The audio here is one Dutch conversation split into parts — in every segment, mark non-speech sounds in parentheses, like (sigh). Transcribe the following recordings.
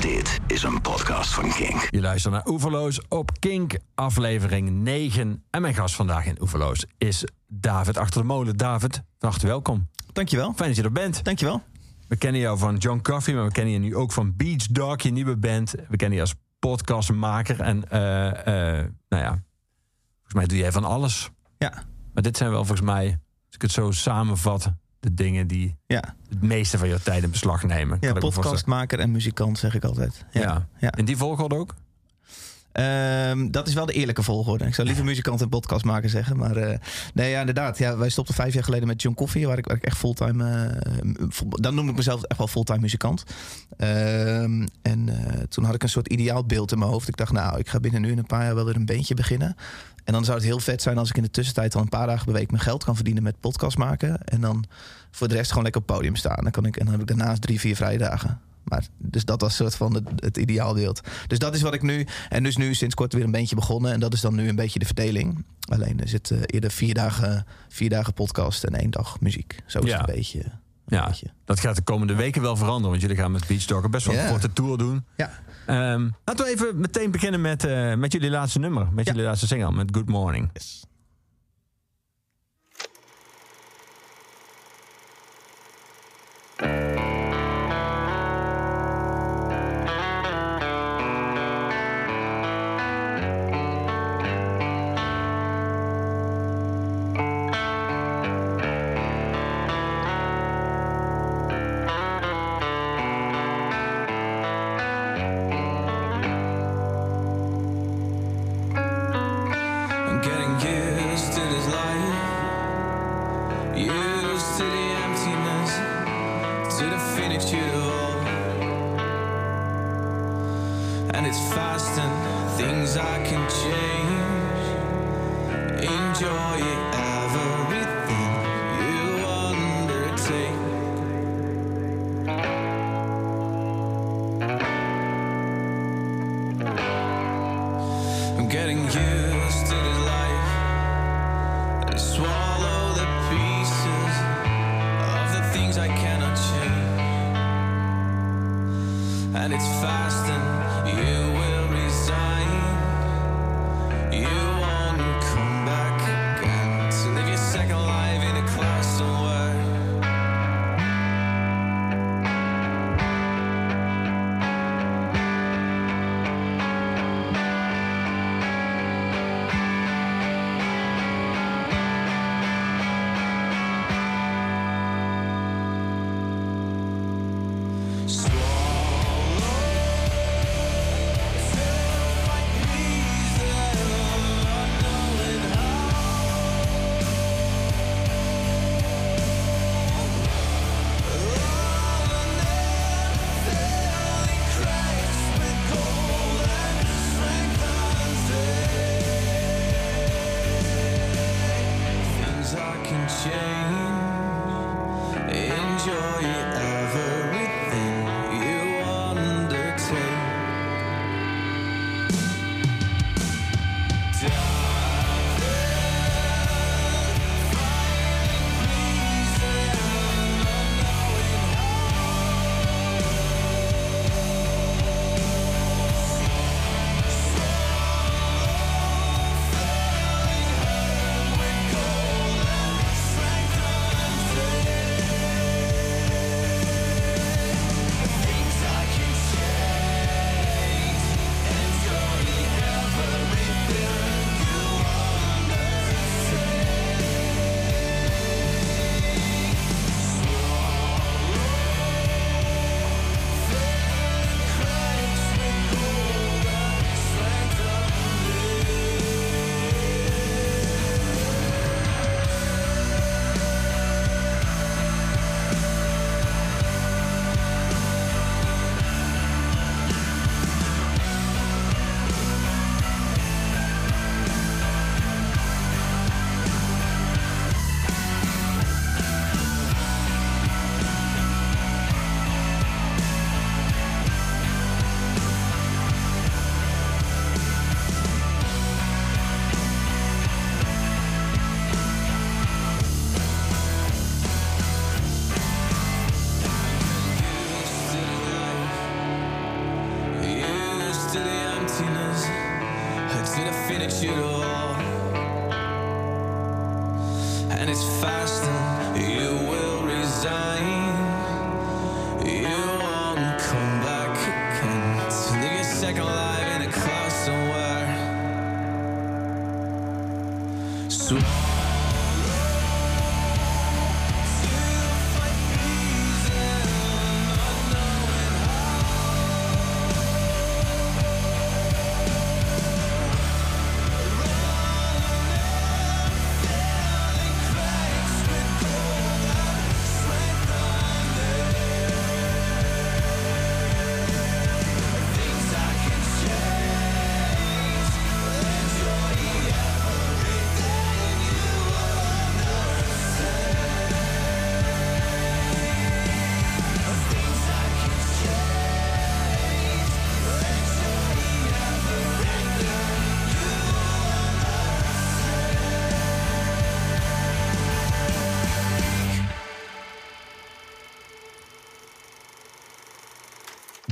Dit is een podcast van Kink. Je luistert naar Oeverloos op Kink, aflevering 9. En mijn gast vandaag in Oeverloos is David Achter de Molen. David, van harte welkom. Dankjewel. Fijn dat je er bent. Dankjewel. We kennen jou van John Coffee, maar we kennen je nu ook van Beach Dog, je nieuwe band. We kennen je als podcastmaker. En eh, eh, nou ja, volgens mij doe jij van alles. Ja. Maar dit zijn wel volgens mij, als ik het zo samenvat, de dingen die Ja, het meeste van je tijd in beslag nemen. ja podcastmaker en muzikant zeg ik altijd. Ja. Ja. Ja. In die volgorde ook? Ehm, dat is wel de eerlijke volgorde. Ik zou liever (laughs) muzikant en podcastmaker zeggen. Maar eh, nee, ja, inderdaad. Ja, wij stopten vijf jaar geleden met John Coffee. Waar ik, waar ik echt fulltime... eh, dan noemde ik mezelf echt wel fulltime muzikant. Ehm, en eh, toen had ik een soort ideaal beeld in mijn hoofd. Ik dacht, nou, ik ga binnen nu in een paar jaar wel weer een beentje beginnen. En dan zou het heel vet zijn als ik in de tussentijd al een paar dagen per week mijn geld kan verdienen met podcast maken. En dan voor de rest gewoon lekker op het podium staan. Dan kan ik, en dan heb ik daarnaast drie, vier vrije dagen. Maar, dus dat was soort van het, het ideaalbeeld. Dus dat is wat ik nu. En dus nu sinds kort weer een beetje begonnen. En dat is dan nu een beetje de verdeling. Alleen er zit eh, eerder vier dagen, vier dagen podcast en één dag muziek. Zo is Ja. het een beetje. Een Ja, beetje. dat gaat de komende weken wel veranderen. Want jullie gaan met Beach Dog best wel een korte tour doen. Ja. Ehm, laten we even meteen beginnen met, eh, met jullie laatste nummer. Met Ja. jullie laatste single, met Good Morning. Yes. it's fine.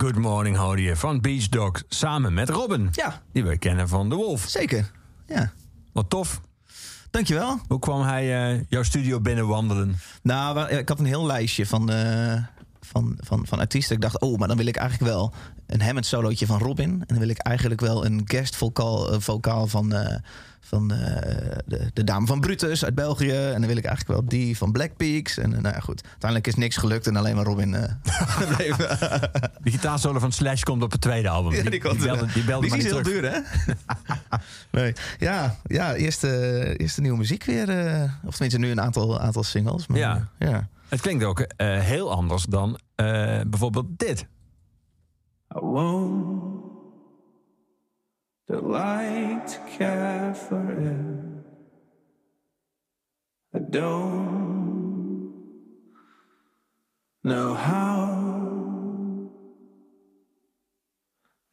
Good Morning hoorde je van Beach Dog samen met Robin. Ja. Die we kennen van The Wolf. Zeker. Ja. Wat tof. Dankjewel. Hoe kwam hij eh, jouw studio binnenwandelen? Nou, wa- ik had een heel lijstje van, eh, van, van, van artiesten. Ik dacht, oh, maar dan wil ik eigenlijk wel een Hammond solootje van Robin. En dan wil ik eigenlijk wel een guest vocaal, eh, vocaal van, eh, van eh, de, de dame van Brutus uit België. En dan wil ik eigenlijk wel die van Black Peaks. En nou ja, goed. Uiteindelijk is niks gelukt en alleen maar Robin (laughs) bleef. (laughs) De gitaarsolo van Slash komt op het tweede album. Ja, die, die, komt, belde, die belde die maar is heel terug. duur, hè? (laughs) nee. Ja, ja eerste, eerste nieuwe muziek weer. of tenminste nu een aantal, aantal singles. Maar, Ja. ja. Het klinkt ook eh, heel anders dan eh, bijvoorbeeld dit. Don't like to care for it. I don't know how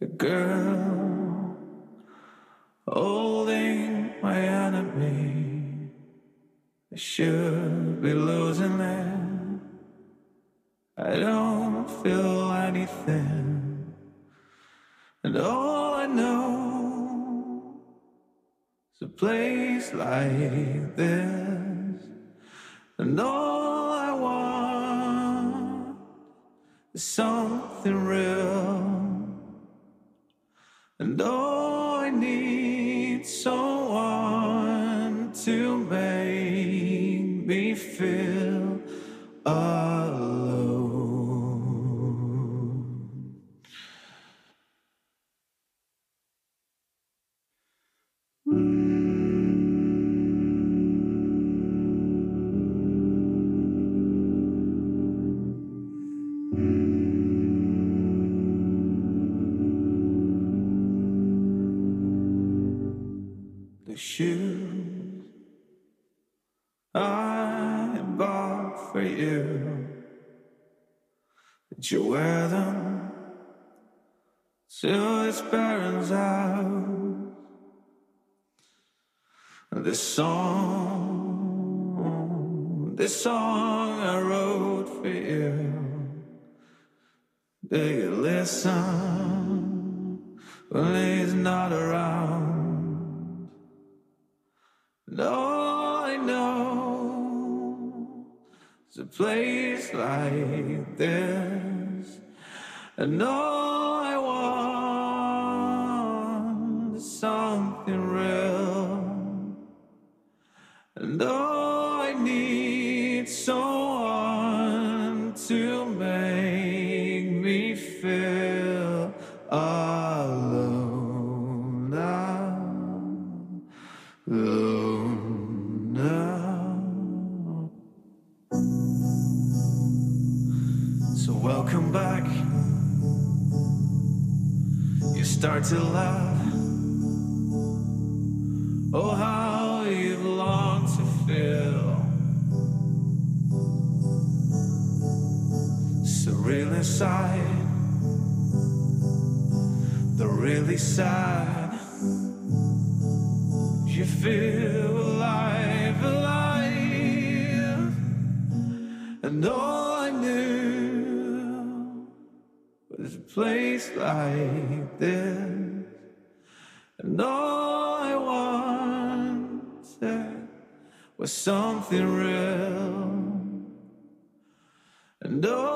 a girl holding my enemy. I should be losing it. I don't feel anything. And all I know is a place like this. And all I want is something real. And all I need someone to make me feel listen when he's not around? All I know is a place like this. And all The really sad. You feel alive, alive. And all I knew was a place like this. And all I wanted was something real. And oh,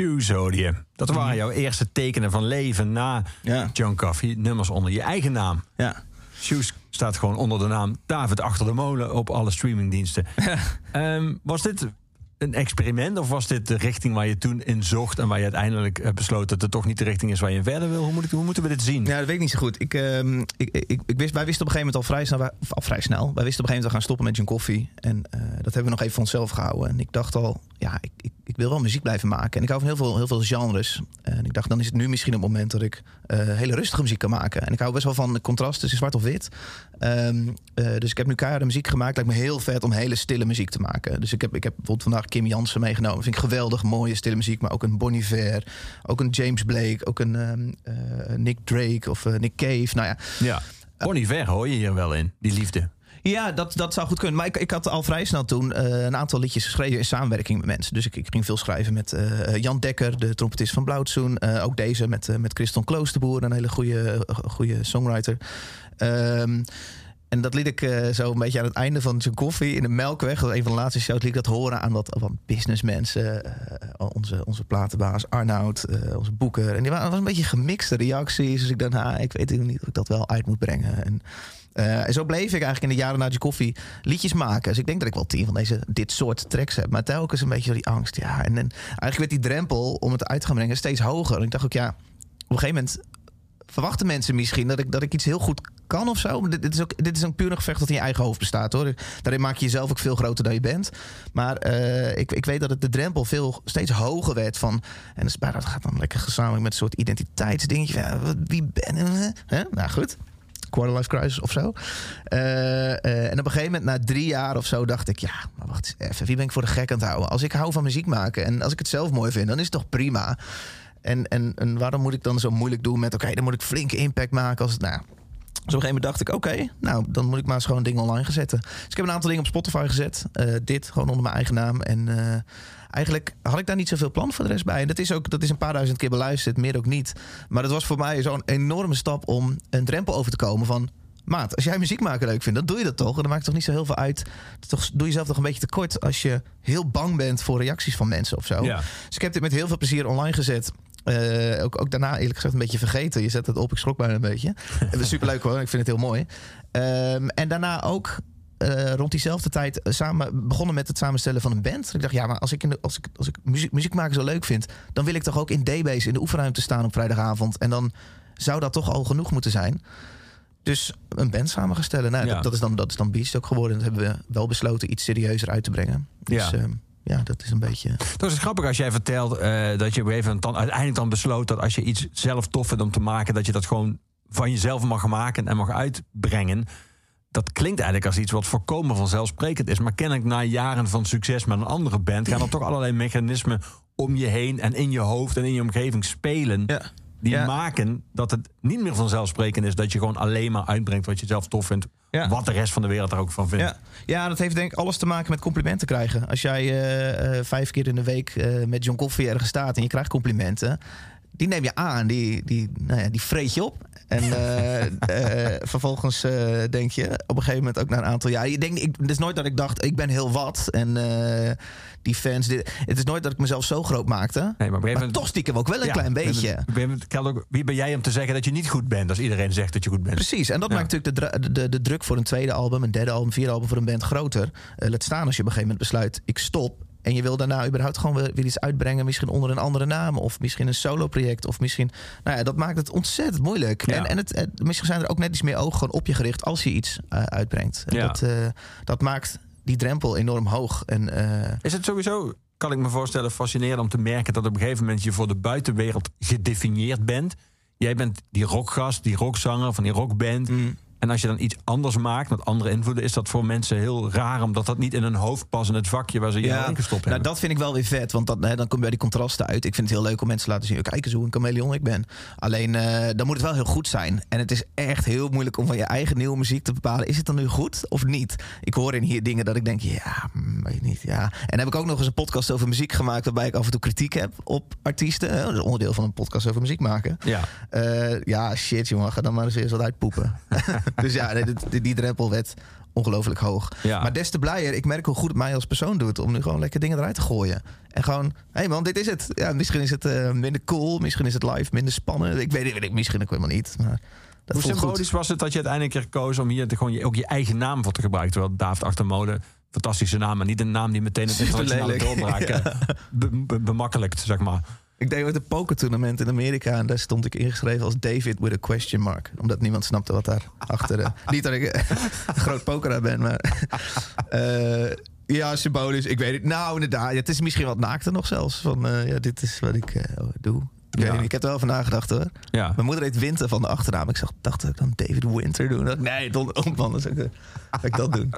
Je. Dat waren jouw eerste tekenen van leven na Ja. John Coffee. Nummers onder je eigen naam. Ja. Shoes staat gewoon onder de naam David Achter de Molen op alle streamingdiensten. Ehm, was dit een experiment of was dit de richting waar je toen in zocht en waar je uiteindelijk eh, besloot dat het toch niet de richting is waar je verder wil? Hoe, moet ik, hoe moeten we dit zien? Ja, dat weet ik niet zo goed. Ik, ehm, ik, ik, ik wist, wij wisten op een gegeven moment al vrij snel, wij- al vrij snel, wij wisten op een gegeven moment we gaan stoppen met John Coffee. En eh, dat hebben we nog even voor onszelf gehouden. En ik dacht al, ja, ik, ik, ik wil wel muziek blijven maken. En ik hou van heel veel, heel veel genres. En ik dacht, dan is het nu misschien het moment dat ik eh, hele rustige muziek kan maken. En ik hou best wel van contrast tussen zwart of wit. Ehm, eh, dus ik heb nu keiharde muziek gemaakt. Lijkt me heel vet om hele stille muziek te maken. Dus ik heb, ik heb bijvoorbeeld vandaag Kim Jansen meegenomen. Vind ik geweldig, mooie stille muziek. Maar ook een Bon Iver, ook een James Blake, ook een ehm, eh, Nick Drake of eh, Nick Cave. Nou ja, Ja. Bonnie Ver hoor je hier wel in, die liefde. ja, dat, dat zou goed kunnen. Maar ik, ik had al vrij snel toen eh, een aantal liedjes geschreven in samenwerking met mensen. Dus ik, ik ging veel schrijven met Jan Dekker, de trompetist van Blauwtsoen. Eh, ook deze met, met Christon Kloosterboer, een hele goede, goede songwriter. Ehm, en dat liet ik eh, zo een beetje aan het einde van zijn koffie in de Melkweg. Een van de laatste shows liet ik dat horen aan wat, wat businessmensen. eh, onze, onze platenbaas Arnoud, eh, onze boeker. En die waren, was een beetje gemixte reacties. Dus ik dacht, nou, ik weet niet of ik dat wel uit moet brengen. En, zo bleef ik eigenlijk in de jaren na de koffie liedjes maken. Dus ik denk dat ik wel tien van deze, dit soort tracks heb. Maar telkens een beetje die angst. Ja, en, en eigenlijk werd die drempel om het uit te gaan brengen steeds hoger. En ik dacht ook, ja, op een gegeven moment verwachten mensen misschien dat ik, dat ik iets heel goed kan of zo. Dit, is ook dit is een puur een gevecht dat in je eigen hoofd bestaat hoor. Daarin maak je jezelf ook veel groter dan je bent. Maar eh, ik, ik weet dat het de drempel veel steeds hoger werd van. En dat gaat dan lekker gezamenlijk met een soort identiteitsdingetje. Wie ben ik? Hè? Nou goed. Quarter life crisis of zo. Eh, eh, en op een gegeven moment, na drie jaar of zo, dacht ik: ja, maar wacht even. Wie ben ik voor de gek aan het houden? Als ik hou van muziek maken en als ik het zelf mooi vind, dan is het toch prima. En, en, en waarom moet ik dan zo moeilijk doen met... oké, dan moet ik flinke impact maken als het... Nou, dus op een gegeven moment dacht ik... oké, nou, dan moet ik maar eens gewoon dingen online gaan zetten. Dus ik heb een aantal dingen op Spotify gezet. Eh, dit, gewoon onder mijn eigen naam. En eh, eigenlijk had ik daar niet zoveel plan voor de rest bij. En dat is ook dat is een paar duizend keer beluisterd, meer ook niet. Maar dat was voor mij zo'n enorme stap om een drempel over te komen van... Maat, als jij muziek maken leuk vindt, dan doe je dat toch? En dan maakt het toch niet zo heel veel uit. Toch doe je jezelf toch een beetje tekort als je heel bang bent voor reacties van mensen of zo. Ja. Dus ik heb dit met heel veel plezier online gezet. Eh, ook, ook daarna eerlijk gezegd een beetje vergeten. Je zet het op, ik schrok bijna een beetje. (laughs) Superleuk hoor, ik vind het heel mooi. Ehm, en daarna ook eh, rond diezelfde tijd eh, samen begonnen met het samenstellen van een band. Ik dacht, ja, maar als ik, in de, als ik, als ik muziek, muziek maken zo leuk vind... dan wil ik toch ook in D-Base in de oefenruimte staan op vrijdagavond. En dan zou dat toch al genoeg moeten zijn. Dus een band samen gaan stellen. Nou, Ja. dat, dat, is dan, dat is dan Beast ook geworden. Dat hebben we wel besloten iets serieuzer uit te brengen. Dus Ja. ja, ja dat is een beetje... Dat is grappig als jij vertelt eh, dat je op een gegeven moment dan uiteindelijk dan besloot dat als je iets zelf tof vindt om te maken, dat je dat gewoon van jezelf mag maken en mag uitbrengen. Dat klinkt eigenlijk als iets wat voorkomen vanzelfsprekend is. Maar kennelijk na jaren van succes met een andere band gaan er toch allerlei mechanismen om je heen en in je hoofd en in je omgeving spelen. Ja. Die Ja. maken dat het niet meer vanzelfsprekend is dat je gewoon alleen maar uitbrengt wat je zelf tof vindt. Ja. Wat de rest van de wereld er ook van vindt. Ja. ja, dat heeft denk ik alles te maken met complimenten krijgen. Als jij eh, eh, vijf keer in de week eh, met John Coffee ergens staat en je krijgt complimenten, die neem je aan, die, die, nou ja, die vreet je op. En eh, (laughs) eh, vervolgens eh, denk je op een gegeven moment ook na een aantal jaar. Je denkt, ik, het is nooit dat ik dacht, ik ben heel wat. En die fans. Dit, het is nooit dat ik mezelf zo groot maakte. Nee, maar Maar toch stiekem ook wel een Ja, klein beetje. ook, Wie ben jij om te zeggen dat je niet goed bent als iedereen zegt dat je goed bent? Precies, en dat Ja. maakt natuurlijk de, de, de druk voor een tweede album, een derde album, vierde album voor een band groter. Laat staan als je op een gegeven moment besluit, ik stop. En je wil daarna überhaupt gewoon weer, weer iets uitbrengen, misschien onder een andere naam. Of misschien een solo-project. Of misschien. Nou ja, dat maakt het ontzettend moeilijk. Ja. En, en het, het- misschien zijn er ook net iets meer ogen gewoon op je gericht als je iets eh, uitbrengt. En Ja. Dat, eh, dat maakt die drempel enorm hoog. En eh, Is het sowieso, kan ik me voorstellen, fascinerend om te merken dat op een gegeven moment je voor de buitenwereld gedefinieerd bent? Jij bent die rockgast, die rockzanger van die rockband. Mm. En als je dan iets anders maakt met andere invloeden, is dat voor mensen heel raar, omdat dat niet in hun hoofd past in het vakje waar ze je Ja, ingestopt nou, hebben. dat vind ik wel weer vet. Want dat, hè, dan kom je bij die contrasten uit. Ik vind het heel leuk om mensen te laten zien. Kijk eens hoe een chameleon ik ben. Alleen eh, dan moet het wel heel goed zijn. En het is echt heel moeilijk om van je eigen nieuwe muziek te bepalen. Is het dan nu goed of niet? Ik hoor in hier dingen dat ik denk, ja, mm, weet niet. Ja. En dan heb ik ook nog eens een podcast over muziek gemaakt. Waarbij ik af en toe kritiek heb op artiesten. Dat is onderdeel van een podcast over muziek maken. Ja. Eh, ja, shit jongen, ga dan maar eens eerst wat uitpoepen. (laughs) dus ja, nee, die, die drempel werd ongelooflijk hoog. Ja. Maar des te blijer, ik merk hoe goed het mij als persoon doet... om nu gewoon lekker dingen eruit te gooien. En gewoon, hé hey man, dit is het. Ja, misschien is het eh, minder cool, misschien is het live minder spannend. Ik weet het, misschien ook helemaal niet. Maar dat Hoe voelt goed. symbolisch was het dat je uiteindelijk koos om hier te, gewoon je, ook je eigen naam voor te gebruiken? Terwijl David Achtermolen, fantastische naam, maar niet een naam die meteen het internationale doorbraak (laughs) be- be- bemakkelijkt, zeg maar. Ik deed ooit een pokertournament in Amerika... en daar stond ik ingeschreven als David with a question mark. Omdat niemand snapte wat daar achter... eh, (laughs) niet dat ik eh, een (laughs) groot pokeraar ben, maar... (laughs) eh, ja, symbolisch. Ik weet het. Nou, inderdaad. Het is misschien wat naakter nog zelfs. Van, eh, ja, dit is wat ik eh, doe. Ik, Ja. niet, ik heb er wel van nagedacht hoor. Ja. Mijn moeder heet Winter van de achternaam. Ik zag, dacht dat ik dan David Winter doen. Nee, don, dan zou ik, zou ik dat doen.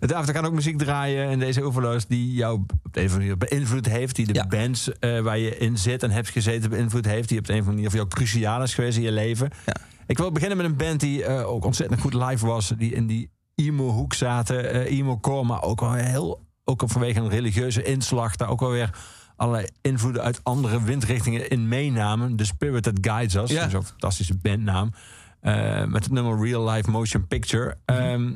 David, er kan ook muziek draaien in deze Overloos die jou op de een of andere manier beïnvloed heeft. Die de Ja. bands eh, waar je in zit en hebt gezeten beïnvloed heeft. Die op de een of andere manier voor jou cruciaal is geweest in je leven. Ja. Ik wil beginnen met een band die eh, ook ontzettend goed live was. Die in die emo-hoek zaten. eh, emo-core, maar ook wel heel... Ook vanwege een religieuze inslag. Daar ook wel weer allerlei invloeden uit andere windrichtingen in meenamen. The Spirit That Guides Us. Ja. Dat is ook een fantastische bandnaam. Eh, met het nummer Real Life Motion Picture. Mhm. Ehm,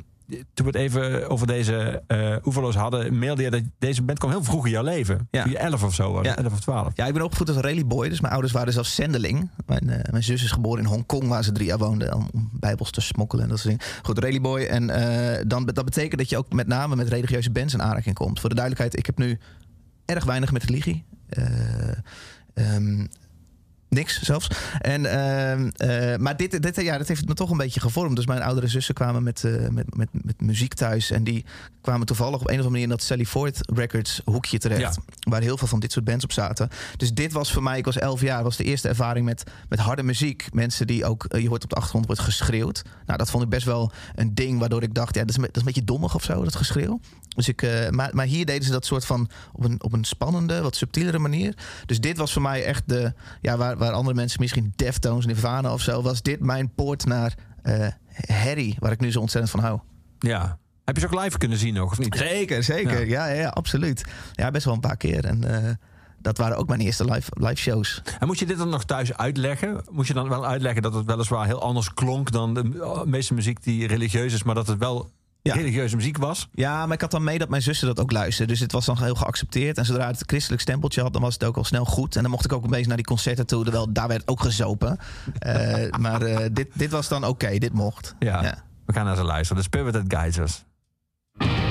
toen we het even over deze uh, oeverloos hadden, mailde je dat deze band kwam heel vroeg in jouw leven. Ja. Toen je 11 of zo was, Ja. 11 of 12. Ja, ik ben opgevoed als rally boy. Dus mijn ouders waren zelfs zendeling. Mijn, eh, mijn zus is geboren in Hongkong, waar ze drie jaar woonde. Om, om bijbels te smokkelen en dat soort dingen. Goed, rally boy. En dan, dat betekent dat je ook met name met religieuze bands in aanraking komt. Voor de duidelijkheid, ik heb nu erg weinig met religie. Ehm, Niks zelfs. En, ehm, eh, maar dit, dit, ja, dat heeft me toch een beetje gevormd. Dus mijn oudere zussen kwamen met, eh, met, met, met muziek thuis. En die kwamen toevallig op een of andere manier in dat Sally Ford Records hoekje terecht. Waar heel veel van dit soort bands op zaten. Dus dit was voor mij, ik was elf jaar, was de eerste ervaring met, met harde muziek. Mensen die ook, eh, je hoort op de achtergrond wordt geschreeuwd. Nou, dat vond ik best wel een ding waardoor ik dacht, ja, dat is, een- dat is een beetje dommig of zo, dat geschreeuw. Dus ik, maar, maar hier deden ze dat soort van op een, op een spannende, wat subtielere manier. Dus dit was voor mij echt de, ja, waar, waar andere mensen misschien Deftones, Nirvana of zo, was dit mijn poort naar eh Harry, waar ik nu zo ontzettend van hou. Ja. Heb je ze ook live kunnen zien nog, of niet? Zeker, zeker. Ja, ja, ja, absoluut. Ja, best wel een paar keer. En eh, dat waren ook mijn eerste live, live shows. En moet je dit dan nog thuis uitleggen? Moet je dan wel uitleggen dat het weliswaar heel anders klonk dan de uh, meeste muziek die religieus is, maar dat het wel Ja. religieuze muziek was? Ja, maar ik had dan mee dat mijn zussen dat ook luisterden. Dus het was dan heel geaccepteerd. En zodra het christelijk stempeltje had, dan was het ook al snel goed. En dan mocht ik ook opeens naar die concerten toe. Terwijl daar werd ook gezopen. (laughs) Eh, maar eh, dit, dit was dan oké, dit mocht. Ja. We gaan naar ze luisteren. The Spirit That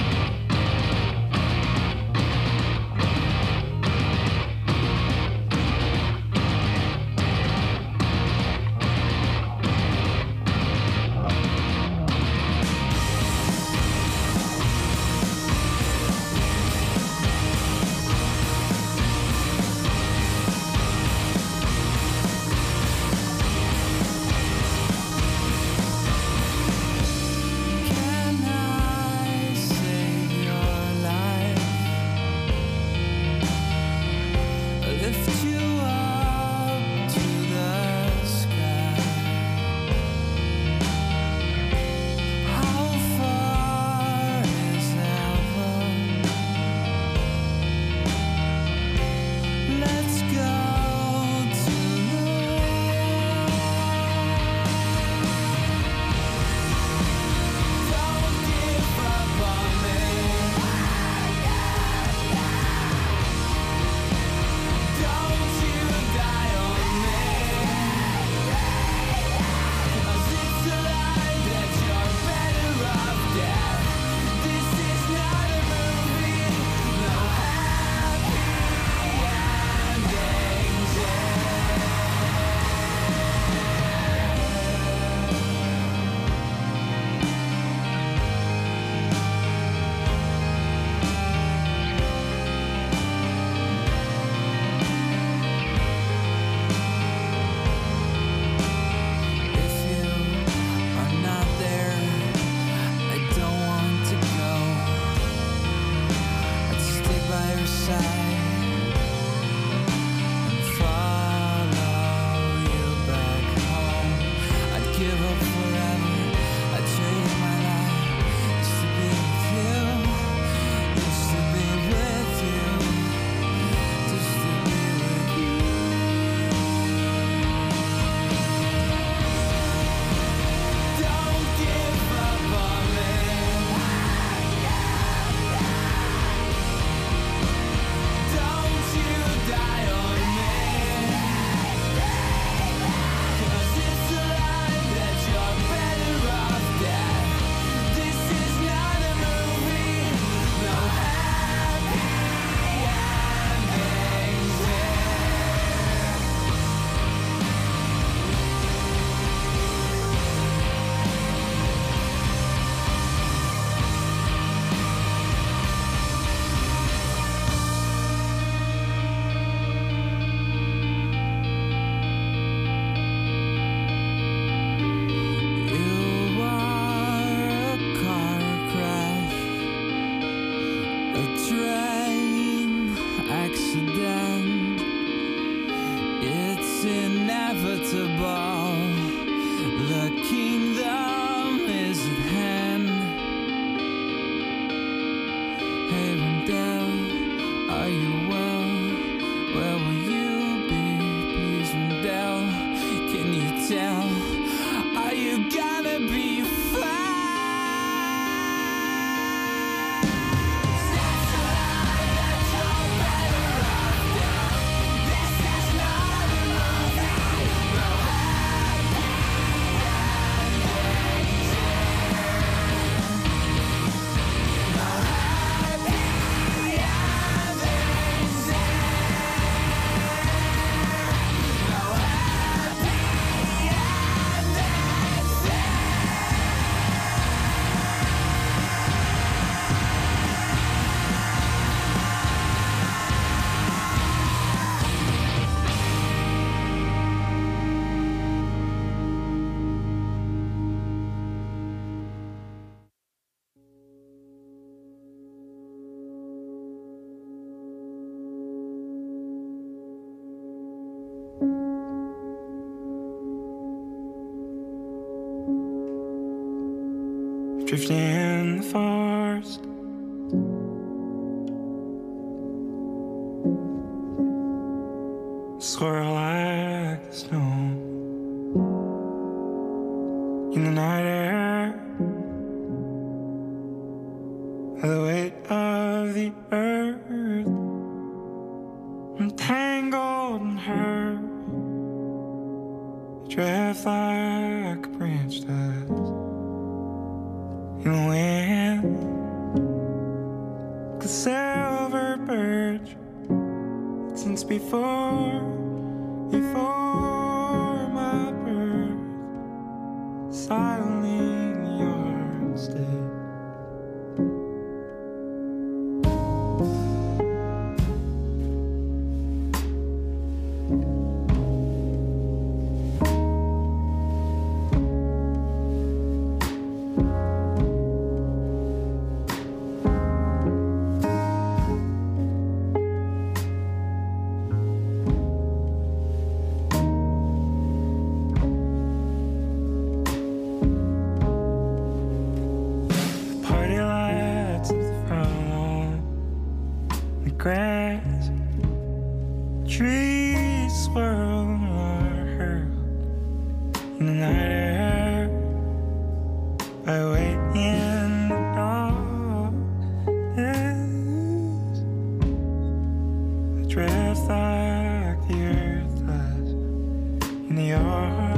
drifting in the forest. Swirl like the snow I drift like the earth does. In the yard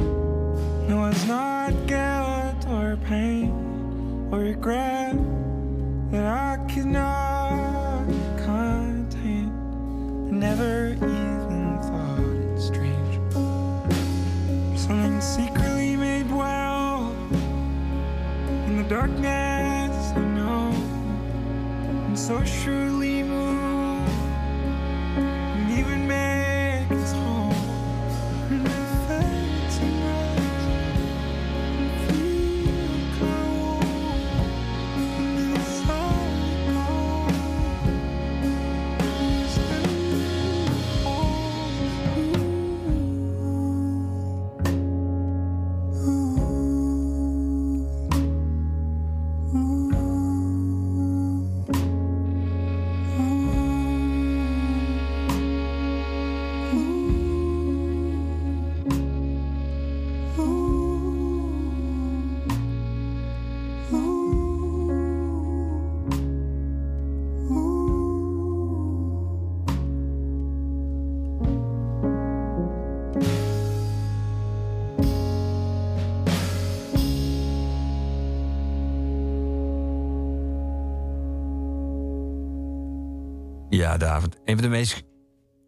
Ja, David. Een van de meest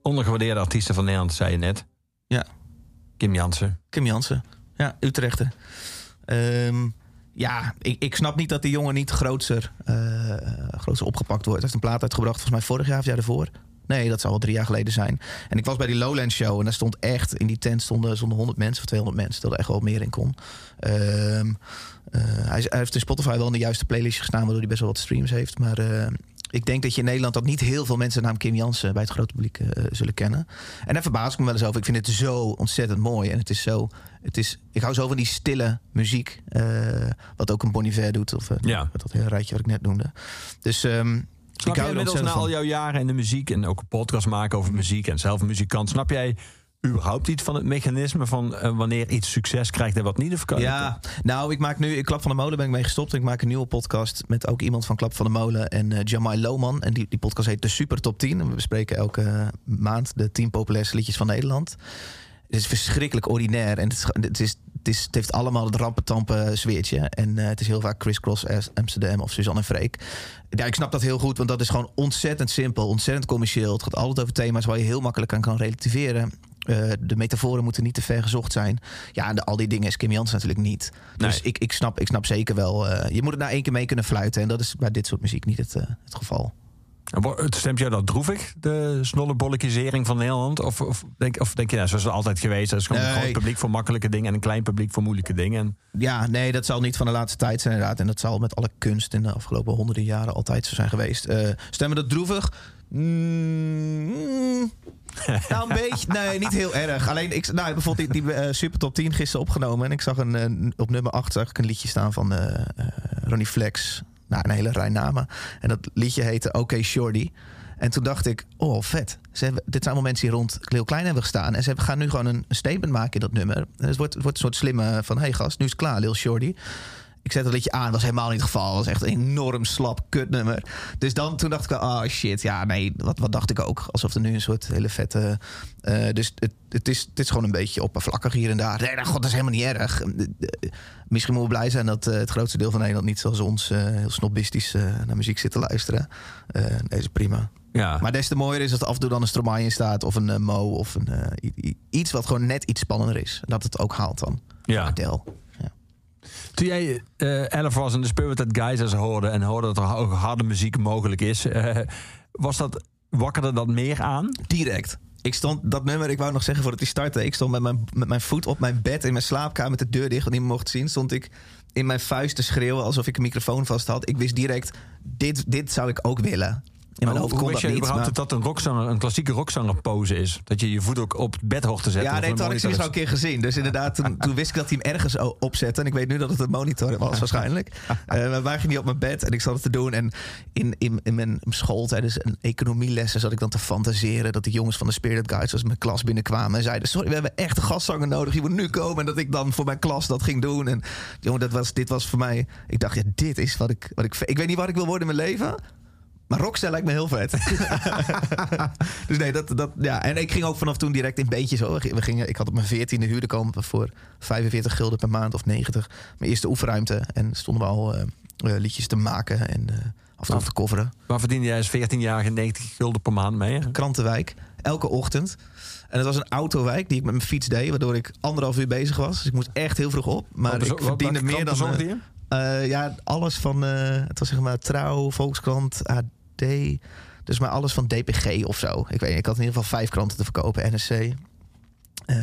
ondergewaardeerde artiesten van Nederland, zei je net. Ja. Kim Jansen. Kim Jansen. Ja, Utrechter. Ehm, ja, ik, ik snap niet dat die jongen niet grootser, eh, grootser opgepakt wordt. Hij heeft een plaat uitgebracht, volgens mij vorig jaar of jaar ervoor. Nee, dat zal wel drie jaar geleden zijn. En ik was bij die Lowland Show en daar stond echt... in die tent stonden, stonden 100 mensen of 200 mensen... dat er echt wel meer in kon. Ehm, eh, hij, heeft in Spotify wel in de juiste playlist gestaan... waardoor hij best wel wat streams heeft. Maar eh, ik denk dat je in Nederland... dat niet heel veel mensen de naam Kim Jansen... bij het grote publiek eh, zullen kennen. En daar verbaas ik me wel eens over. Ik vind het zo ontzettend mooi. En het is zo... Het is, ik hou zo van die stille muziek. eh, wat ook een Bon Iver doet. Of eh, Ja. dat hele rijtje wat ik net noemde. Dus ehm, Snap ik hou er inmiddels na al jouw jaren in de muziek... en ook een podcast maken over muziek en zelf muzikant... snap jij überhaupt iets van het mechanisme van eh, wanneer iets succes krijgt en wat niet? Of kan Ja, nou, ik maak nu, ik Klap van de Molen ben ik mee gestopt. Ik maak een nieuwe podcast met ook iemand van Klap van de Molen en eh Jamai Lohman. En die, die podcast heet De Super Top 10. En we bespreken elke maand de 10 populairste liedjes van Nederland. Het is verschrikkelijk ordinair en het, is, het, is, het, is, het heeft allemaal het rampentampen sfeertje. En eh, het is heel vaak Chris Cross As- Amsterdam of Suzanne en Freek. Ja, ik snap dat heel goed, want dat is gewoon ontzettend simpel, ontzettend commercieel. Het gaat altijd over thema's waar je heel makkelijk aan kan relativeren. Eh, de metaforen moeten niet te ver gezocht zijn. Ja, de- al die dingen is Kim Jans natuurlijk niet. Dus Nee. ik, ik, snap, ik snap zeker wel. eh, je moet het na één keer mee kunnen fluiten. En dat is bij dit soort muziek niet het, eh, het geval. Het stemt jou dat droevig, de snollebolletjesering van Nederland? Of, of, denk, of denk je, nou, zoals het altijd geweest... is gewoon een groot publiek voor makkelijke dingen... en een klein publiek voor moeilijke dingen. En, Ja, nee, dat zal niet van de laatste tijd zijn inderdaad. En dat zal met alle kunst in de afgelopen honderden jaren altijd zo zijn geweest. Stemmen dat droevig? Mm, nou, een beetje. Nee, niet heel erg. Alleen, ik, nou, bijvoorbeeld die, die eh, Super Top 10 gisteren opgenomen. En ik zag een, op nummer 8 zag ik een liedje staan van, eh, eh, Ronnie Flex. Nou, een hele rij namen. En dat liedje heette OK Shorty. En toen dacht ik, oh vet. Dit zijn allemaal mensen die rond Leel Klein hebben gestaan. En ze gaan nu gewoon een statement maken in dat nummer. Het wordt, wordt een soort slimme van... hey gast, nu is het klaar, Lil Shorty. Ik zet dat liedje aan, was helemaal niet het geval. Het was echt een enorm slap kutnummer. Dus dan, toen dacht ik, wel, oh shit, ja nee, wat, wat dacht ik ook? Alsof er nu een soort hele vette... eh, dus het, het, is, het is gewoon een beetje oppervlakkig hier en daar. Nee, nou, god, dat is helemaal niet erg. Eh, eh, Misschien moeten we blij zijn dat het grootste deel van Nederland... niet zoals ons heel snobistisch naar muziek zit te luisteren. Nee, is prima. Ja. Maar des te mooier is dat af en toe dan een Stromae in staat... of een Mo of een, iets wat gewoon net iets spannender is. Dat het ook haalt dan. ja. Adele. Toen jij eh 11 was en de Spirited Geizers hoorde en hoorde dat er harde muziek mogelijk is, eh, was dat wakkerde dat meer aan? Direct. Ik stond dat nummer, ik wou nog zeggen voordat hij startte. Ik stond met mijn, met mijn voet op mijn bed in mijn slaapkamer met de deur dicht, want niemand mocht zien. Stond ik in mijn vuist te schreeuwen alsof ik een microfoon vast had. Ik wist direct, dit, dit zou ik ook willen. In mijn Maar hoofd kon dat je niet. überhaupt maar- dat dat een, rockzanger, een klassieke rockzanger pose is? Dat je je voet ook op bed hoort te zetten? Ja, nee, toen had ik monitor al een keer gezien. Dus inderdaad, toen, toen wist ik dat hij hem ergens opzette. En ik weet nu dat het een monitor was waarschijnlijk. (laughs) Maar wij gingen niet op mijn bed en ik zat het te doen. En in, in, in mijn school tijdens een economielessen zat ik dan te fantaseren... dat de jongens van de Spirit Guides als mijn klas binnenkwamen... en zeiden, sorry, we hebben echt een gastzanger nodig. Je moet nu komen. En dat ik dan voor mijn klas dat ging doen. En jongen, dat was, dit was voor mij... Ik dacht, ja, dit is wat ik... Wat ik, ik weet niet wat ik wil worden in mijn leven... Maar rockster lijkt me heel vet. (laughs) dus nee, dat, dat, ja. En ik ging ook vanaf toen direct in beetjes. Hoor. We gingen, ik had op mijn veertiende huurde komen voor 45 gulden per maand of 90. Mijn eerste oefenruimte. En stonden we al eh, eh, liedjes te maken en eh, af en toe te coveren. Waar verdiende jij als 14-jarige 90 gulden per maand mee? hè? Krantenwijk, elke ochtend. En het was een autowijk die ik met mijn fiets deed. Waardoor ik anderhalf uur bezig was. Dus ik moest echt heel vroeg op. Maar Wat ik verdiende meer dan... eh, ja, alles van... het was zeg maar Trouw, Volkskrant, AD. Dus maar alles van DPG of zo. Ik weet niet, ik had in ieder geval vijf kranten te verkopen, NSC. Eh,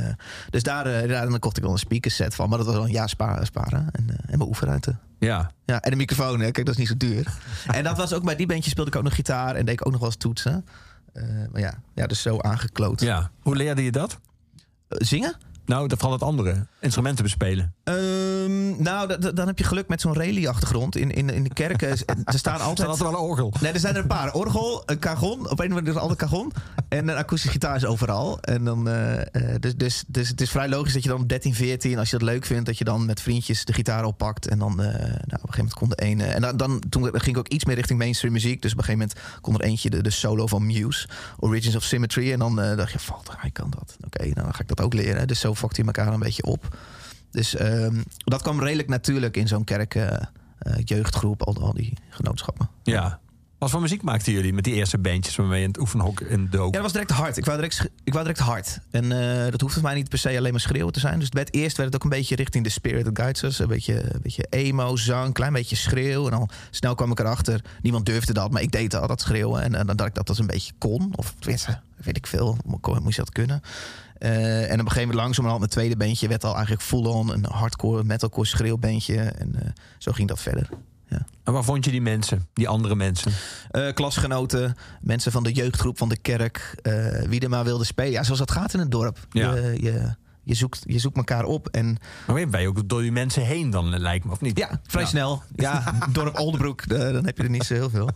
dus daar, eh, daar dan kocht ik wel een speakerset van. Maar dat was wel een jaar spa- sparen. En, eh, en mijn oefenruimte. Ja. Ja, en een microfoon, hè. kijk, dat is niet zo duur. (laughs) en dat was ook bij die bandje speelde ik ook nog gitaar en deed ik ook nog wel eens toetsen. Maar ja, ja, dus zo aangekloot. ja. Hoe leerde je dat? Zingen? Nou, dat vooral het andere. Instrumenten bespelen. Ehm, nou, dan heb je geluk met zo'n rally-achtergrond. In, in, in de kerken, (laughs) er staan Er staat altijd... altijd wel een orgel. Nee, er zijn er een paar. Orgel, een cajon. Op een of andere andere cajon. En een akoestische gitaar is overal. En dan, eh, eh, dus, dus, dus het is vrij logisch dat je dan 13, 14, als je dat leuk vindt, dat je dan met vriendjes de gitaar oppakt. En dan, eh, nou, op een gegeven moment kon de ene. En dan, dan toen ging ik ook iets meer richting mainstream muziek. Dus op een gegeven moment kon er eentje de, de solo van Muse, Origins of Symmetry. En dan dacht je, valt, hij kan dat. Oké, nou, dan ga ik dat ook leren. Dus zo fokt hij elkaar een beetje op. Dus ehm, dat kwam redelijk natuurlijk in zo'n kerk. eh, eh, jeugdgroep, al, al die genootschappen. Ja. Wat voor muziek maakten jullie met die eerste bandjes waarmee je in het oefenhok in dook? Ja, dat was direct hard. Ik wou direct, ik wou direct hard. En eh, dat hoeft voor mij niet per se alleen maar schreeuwen te zijn. Dus het werd, eerst werd het ook een beetje richting de Spirit of Guides. Een beetje, een beetje emo, zang, klein beetje schreeuw. En al snel kwam ik erachter. Niemand durfde dat, maar ik deed al dat schreeuwen. En, dan dacht ik dat dat een beetje kon. Of tenminste, weet ik veel. Moest je dat kunnen. Eh, en op een gegeven moment langzamerhand mijn tweede bandje werd al eigenlijk full-on een hardcore, metalcore schreeuwbandje. En eh, zo ging dat verder. En waar vond je die mensen? Die andere mensen? Eh, klasgenoten, mensen van de jeugdgroep van de kerk, wie er maar wilde spelen. Ja, zoals dat gaat in het dorp. Ja. Je, je, je, zoekt, je zoekt elkaar op en Maar ben je ook door die mensen heen dan, lijkt me, of niet? ja, vrij Ja. snel. Ja, (laughs) dorp Oldenbroek, eh, dan heb je er niet zo heel veel.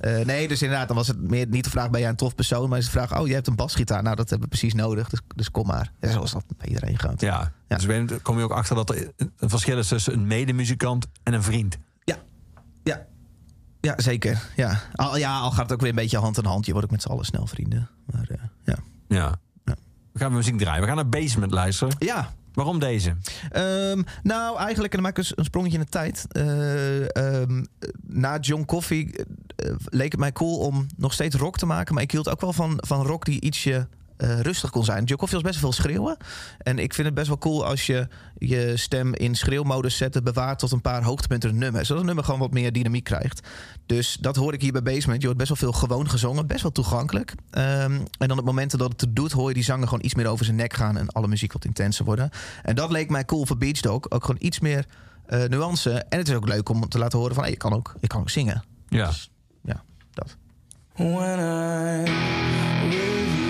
Eh, nee, dus inderdaad, dan was het meer niet de vraag, ben jij een tof persoon? Maar is de vraag, oh, je hebt een basgitaar. Nou, dat hebben we precies nodig, dus, dus kom maar. Ja, zoals dat bij iedereen gaat. Ja. Ja. Dus ben- kom je ook achter dat er een verschil is tussen een medemuzikant en een vriend. Ja, ja. Ja, zeker. Ja. Al, ja, al gaat het ook weer een beetje hand in hand. Je wordt ook met z'n allen snel vrienden. Maar eh, ja. Ja. We gaan muziek draaien. We gaan naar Basement luisteren. Ja, Waarom deze? Ehm, nou, eigenlijk, en dan maak ik een- een sprongetje in de tijd. Eh, ehm, na John Coffee eh, leek het mij cool om nog steeds rock te maken. Maar ik hield ook wel van, van rock die ietsje eh, rustig kon zijn. Coffee was best wel veel schreeuwen. En ik vind het best wel cool als je je stem in schreeuwmodus zet... bewaart tot een paar hoogtepunten een nummer. Zodat een nummer gewoon wat meer dynamiek krijgt. Dus dat hoor ik hier bij Basement. Je hoort best wel veel gewoon gezongen. Best wel toegankelijk. Ehm, en dan op momenten dat het het doet... hoor je die zanger gewoon iets meer over zijn nek gaan... en alle muziek wat intenser worden. En dat leek mij cool voor Beach Dog. Ook gewoon iets meer eh, nuance. En het is ook leuk om te laten horen van... Hey, ik, kan ook, ik kan ook zingen. Ja. Dus, ja, dat. When I'm with you, I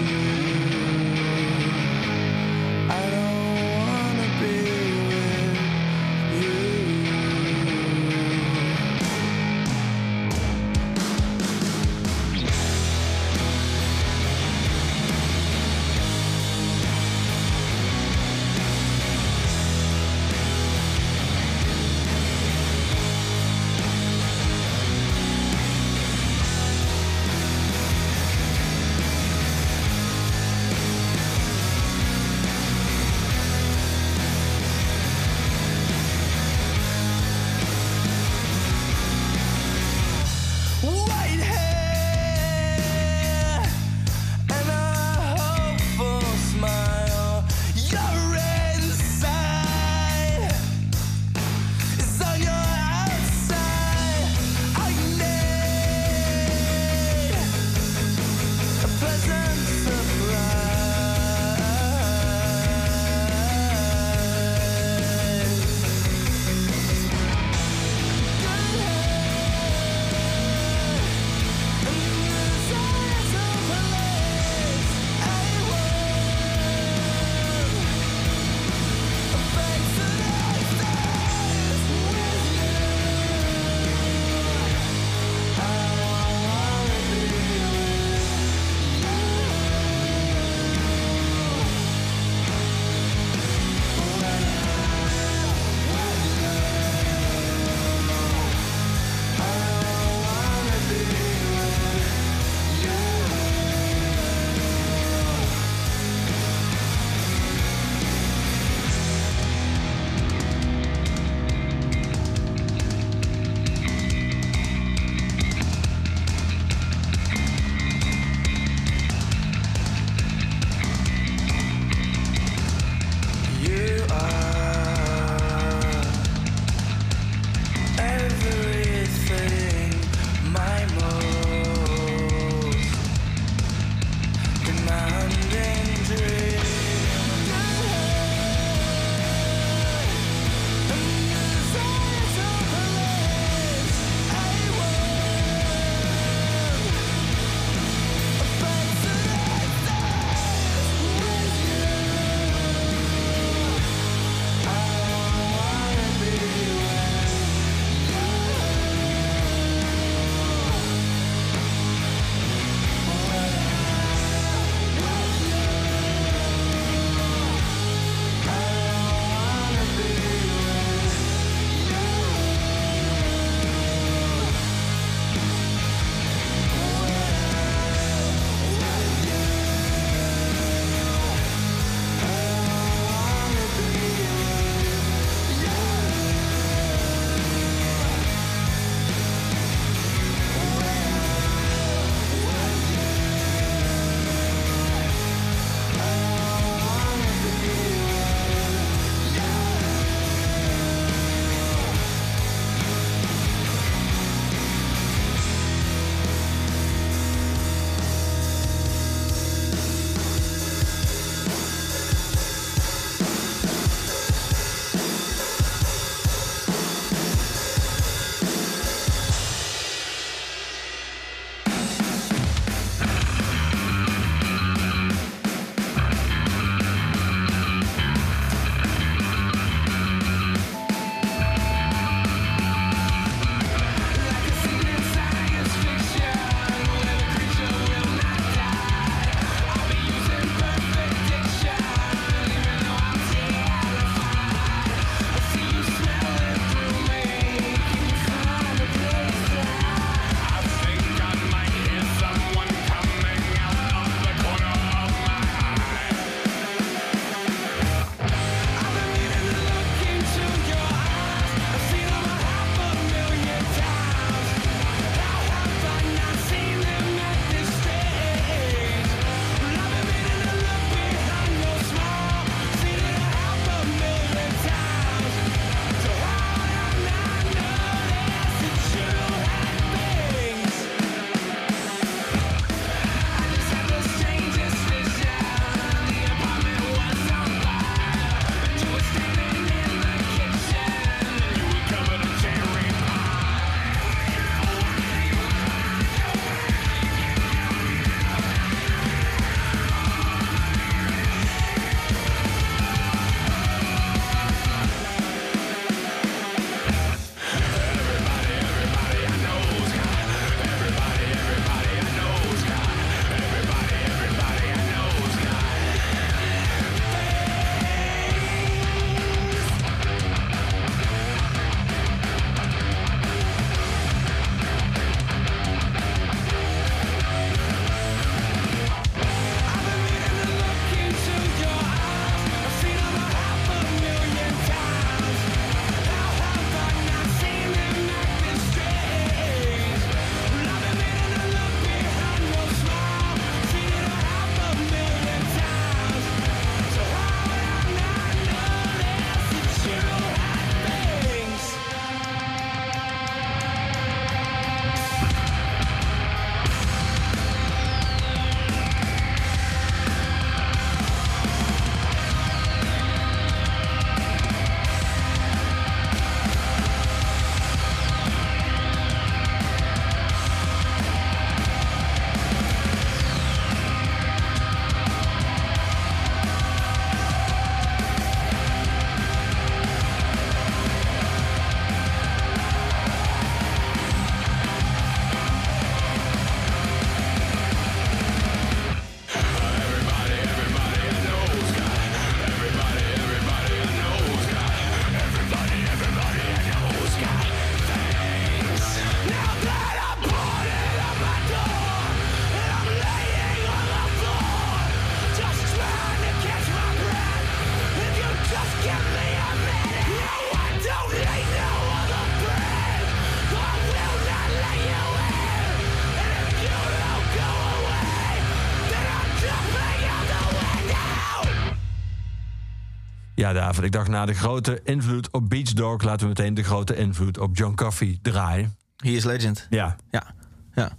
Ja, David, ik dacht na de grote invloed op Beach Dog... laten we meteen de grote invloed op John Coffey draaien. He is legend. Ja. Ja. Ja.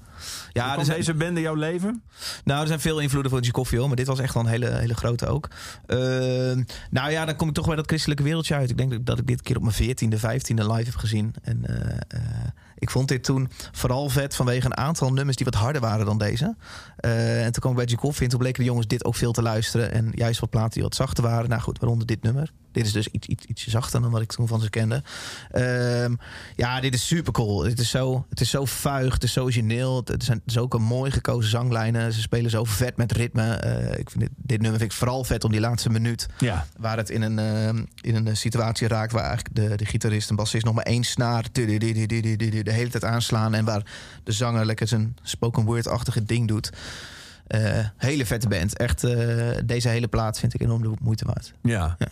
Ja, er zijn, deze band in jouw leven? nou, er zijn veel invloeden van G. Coffee, hoor, maar dit was echt wel een hele, hele grote ook. Ehm, nou ja, dan kom ik toch bij dat christelijke wereldje uit. Ik denk dat- dat ik dit keer op mijn 14e, 15e live heb gezien. En eh, eh, ik vond dit toen vooral vet vanwege een aantal nummers die wat harder waren dan deze. Eh, en toen kwam bij G. Coffee en toen bleken de jongens dit ook veel te luisteren. En juist wat platen die wat zachter waren. Nou goed, waaronder dit nummer. Dit is dus iets, iets, ietsje zachter dan wat ik toen van ze kende. Ehm, ja, dit is super cool. Het is zo, het is zo vuig, het is zo origineel. Het zijn het is ook een mooi gekozen zanglijnen. Ze spelen zo vet met ritme. Eh, ik vind dit, dit nummer vind ik vooral vet om die laatste minuut. Ja. Waar het in een, ehm, in een situatie raakt waar eigenlijk de, de gitarist en bassist nog maar één snaar de hele tijd aanslaan. En waar de zanger lekker zijn spoken word-achtige ding doet. Eh, hele vette band. Echt, eh, deze hele plaat vind ik enorm de moeite waard. Ja. Ja.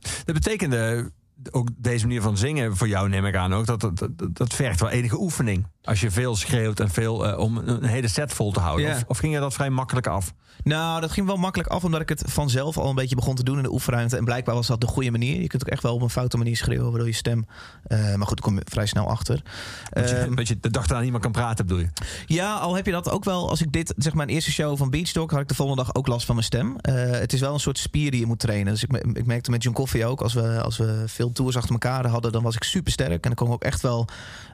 Dat betekende ook deze manier van zingen voor jou, neem ik aan ook. Dat, dat, dat, dat vergt wel enige oefening. Als je veel schreeuwt en veel eh, om een hele set vol te houden. Ja. Of, of ging je dat vrij makkelijk af? Nou, dat ging wel makkelijk af, omdat ik het vanzelf al een beetje begon te doen in de oefenruimte. En blijkbaar was dat de goede manier. Je kunt ook echt wel op een foute manier schreeuwen, waardoor je stem. eh, maar goed, daar kom je vrij snel achter. Dat je, dat je de dag daarna niet meer kan praten, bedoel je? ja, al heb je dat ook wel. Als ik dit, zeg maar, mijn eerste show van Beachdog, had ik de volgende dag ook last van mijn stem. Eh, het is wel een soort spier die je moet trainen. Dus ik, ik merkte met John Coffee ook, als we, als we veel tours achter elkaar hadden, dan was ik super sterk. En dan kon ik ook echt wel.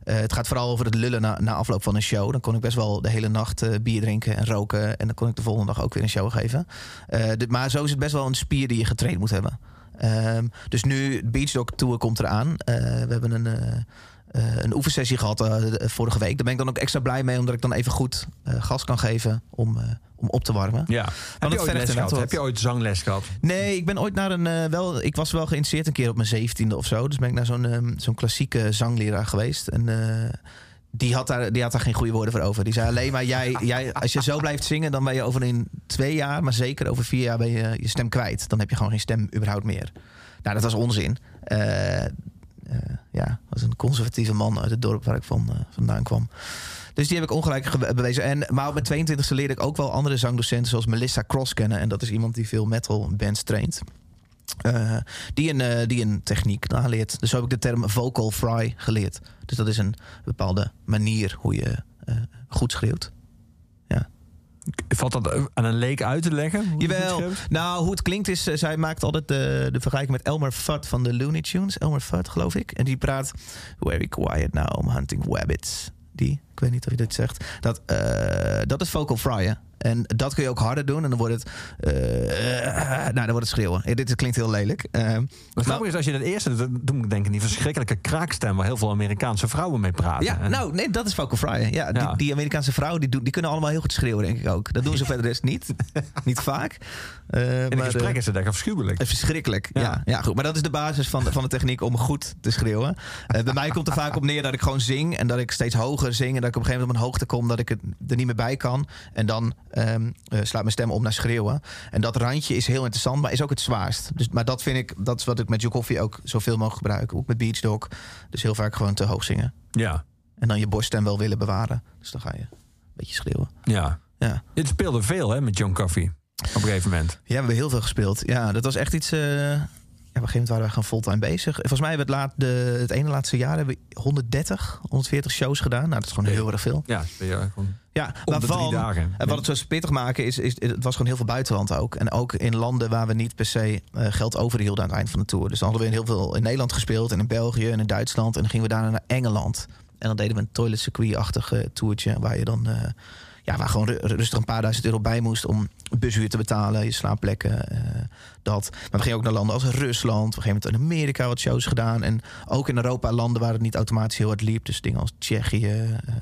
het gaat vooral over het lullen na, na afloop van een show. Dan kon ik best wel de hele nacht bier drinken en roken. En dan kon ik de volgende dag ook weer een show geven. Eh, dit- maar zo is het best wel een spier die je getraind moet hebben. Ehm, dus nu, Beachdog Tour komt eraan. Eh, we hebben een, eh, een oefensessie gehad eh, vorige week. Daar ben ik dan ook extra blij mee, omdat ik dan even goed gas kan geven om, om op te warmen. Ja. Heb je, ooit vergt les inderdaad gehad? wat. Heb je ooit zangles gehad? Nee, ik ben ooit naar een. wel, ik was wel geïnteresseerd een keer op mijn zeventiende of zo. Dus ben ik naar zo'n ehm, zo'n klassieke zangleraar geweest. En die, had daar, die had daar geen goede woorden voor over. Die zei alleen maar: jij, jij, als je zo blijft zingen, dan ben je over in twee jaar, maar zeker over vier jaar, ben je je stem kwijt. Dan heb je gewoon geen stem überhaupt meer. Nou, dat was onzin. Eh, eh, ja, was een conservatieve man uit het dorp waar ik van, eh, vandaan kwam. Dus die heb ik ongelijk ge- bewezen. En, maar op mijn 22e leerde ik ook wel andere zangdocenten zoals Melissa Cross kennen. En dat is iemand die veel metal bands traint. Eh, die, een, eh, die een techniek aanleert. Dus zo heb ik de term vocal fry geleerd. Dus dat is een bepaalde manier hoe je eh, goed schreeuwt. Valt dat aan een leek uit te leggen? Jawel. Nou, hoe het klinkt is... zij maakt altijd de, de vergelijking met Elmer Fudd van de Looney Tunes. Elmer Fudd, geloof ik. En die praat... Very quiet now, I'm hunting rabbits. Die, ik weet niet of je dit zegt. Dat, dat is vocal fryen. En dat kun je ook harder doen. En dan wordt het... eh, nou, dan wordt het schreeuwen. Ja, dit klinkt heel lelijk. Eh, Het grappige is, als je dat eerste doet, dan doe ik denken die verschrikkelijke kraakstem... waar heel veel Amerikaanse vrouwen mee praten. Ja, En- nou, nee, dat is vocal fryen. Ja, Ja. Die, die Amerikaanse vrouwen die, doen, die kunnen allemaal heel goed schreeuwen, denk ik ook. Dat doen ze verder rest niet. (laughs) niet vaak. Eh, in een gesprek eh, is het echt afschuwelijk. Eh, Verschrikkelijk. Ja. Ja. Ja. goed. Maar dat is de basis van de, van de techniek om goed te schreeuwen. Eh, bij mij komt er vaak op neer dat ik gewoon zing. En dat ik steeds hoger zing. En dat ik op een gegeven moment op een hoogte kom dat ik het er niet meer bij kan. En dan ehm, eh, slaat mijn stem om naar schreeuwen. En dat randje is heel interessant, maar is ook het zwaarst. Dus, maar dat vind ik, dat is wat ik met Joe Coffee ook zoveel mogelijk gebruik. Ook met Beach Dog. Dus heel vaak gewoon te hoog zingen. Ja, En dan je borststem wel willen bewaren. Dus dan ga je een beetje schreeuwen. ja. Ja. Dit speelde veel hè, met John Coffey. Op een gegeven moment. Ja, we hebben heel veel gespeeld. Ja, dat was echt iets. eh, ja, op een gegeven moment waren we gewoon fulltime bezig. Volgens mij hebben we het, laat, de, het ene laatste jaar hebben we 130, 140 shows gedaan. Nou, dat is gewoon heel erg veel. Ja, je gewoon Ja, waarvan- dagen. En wat het zo pittig maken is, is, het was gewoon heel veel buitenland ook. En ook in landen waar we niet per se eh, geld overhielden aan het eind van de tour. Dus dan hadden we heel veel in Nederland gespeeld en in België en in Duitsland. En dan gingen we daarna naar Engeland. En dan deden we een toilet circuit-achtig eh, toertje waar je dan... eh, ja, waar gewoon ru- rustig een paar duizend euro bij moest om bushuur te betalen, je slaapplekken, eh, dat. Maar we gingen ook naar landen als Rusland, op een gegeven moment in Amerika wat shows gedaan. En ook in Europa landen waar het niet automatisch heel hard liep. Dus dingen als Tsjechië. eh,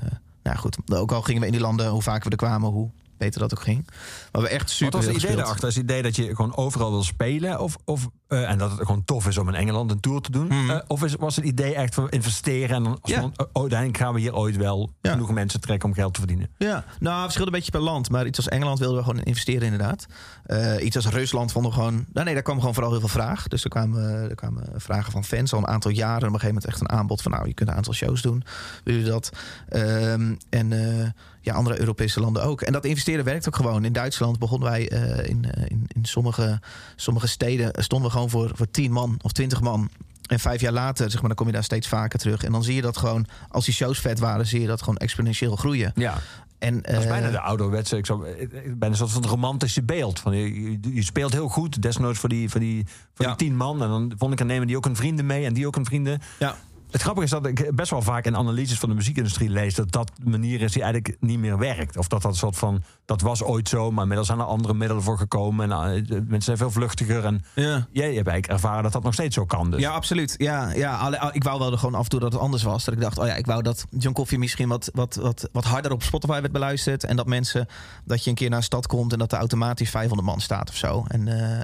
nou goed, ook al gingen we in die landen, hoe vaker we er kwamen, hoe beter dat ook ging. Maar we echt super Wat was het idee daarachter? Is het idee dat je gewoon overal wil spelen? Of, of, eh, en dat het gewoon tof is om in Engeland een tour te doen? Mhm. Eh, of is, was het idee echt van investeren en dan als Ja. van, oh, uiteindelijk gaan we hier ooit wel Ja. genoeg mensen trekken om geld te verdienen? Ja, nou, verschilde een beetje per land. Maar iets als Engeland wilden we gewoon investeren, inderdaad. Eh, iets als Rusland vonden we gewoon. Nou, nee, daar kwam gewoon vooral heel veel vraag. Dus er kwamen, er kwamen vragen van fans al een aantal jaren. En op een gegeven moment echt een aanbod van. Nou, je kunt een aantal shows doen. Willen jullie dat? Ehm, en eh, ja, andere Europese landen ook. En dat investeren werkt ook gewoon. In Duitsland begonnen wij eh, in, eh, in, in sommige, sommige steden. stonden we gewoon gewoon voor, voor 10 man of 20 man. En vijf jaar later, zeg maar, dan kom je daar steeds vaker terug. En dan zie je dat gewoon, als die shows vet waren, zie je dat gewoon exponentieel groeien. Ja. En, Dat is eh, bijna de ouderwetse, ik zou, bijna een soort van romantische beeld. Van, je, je, speelt heel goed, desnoods voor die, voor, die, voor Ja. die tien man. En dan vond ik, dan nemen die ook een vrienden mee en die ook een vrienden. ja. Het grappige is dat ik best wel vaak in analyses van de muziekindustrie lees... dat dat de manier is die eigenlijk niet meer werkt. Of dat dat soort van, dat was ooit zo... maar inmiddels zijn er andere middelen voor gekomen. En eh, mensen zijn veel vluchtiger. En Ja. jij hebt eigenlijk ervaren dat dat nog steeds zo kan. Dus. Ja, absoluut. Ja, ja, ik wou wel er gewoon af en toe dat het anders was. Dat ik dacht, oh ja, ik wou dat John Coffee misschien wat, wat, wat, wat harder op Spotify werd beluisterd. En dat mensen, dat je een keer naar een stad komt en dat er automatisch 500 man staat of zo. En eh,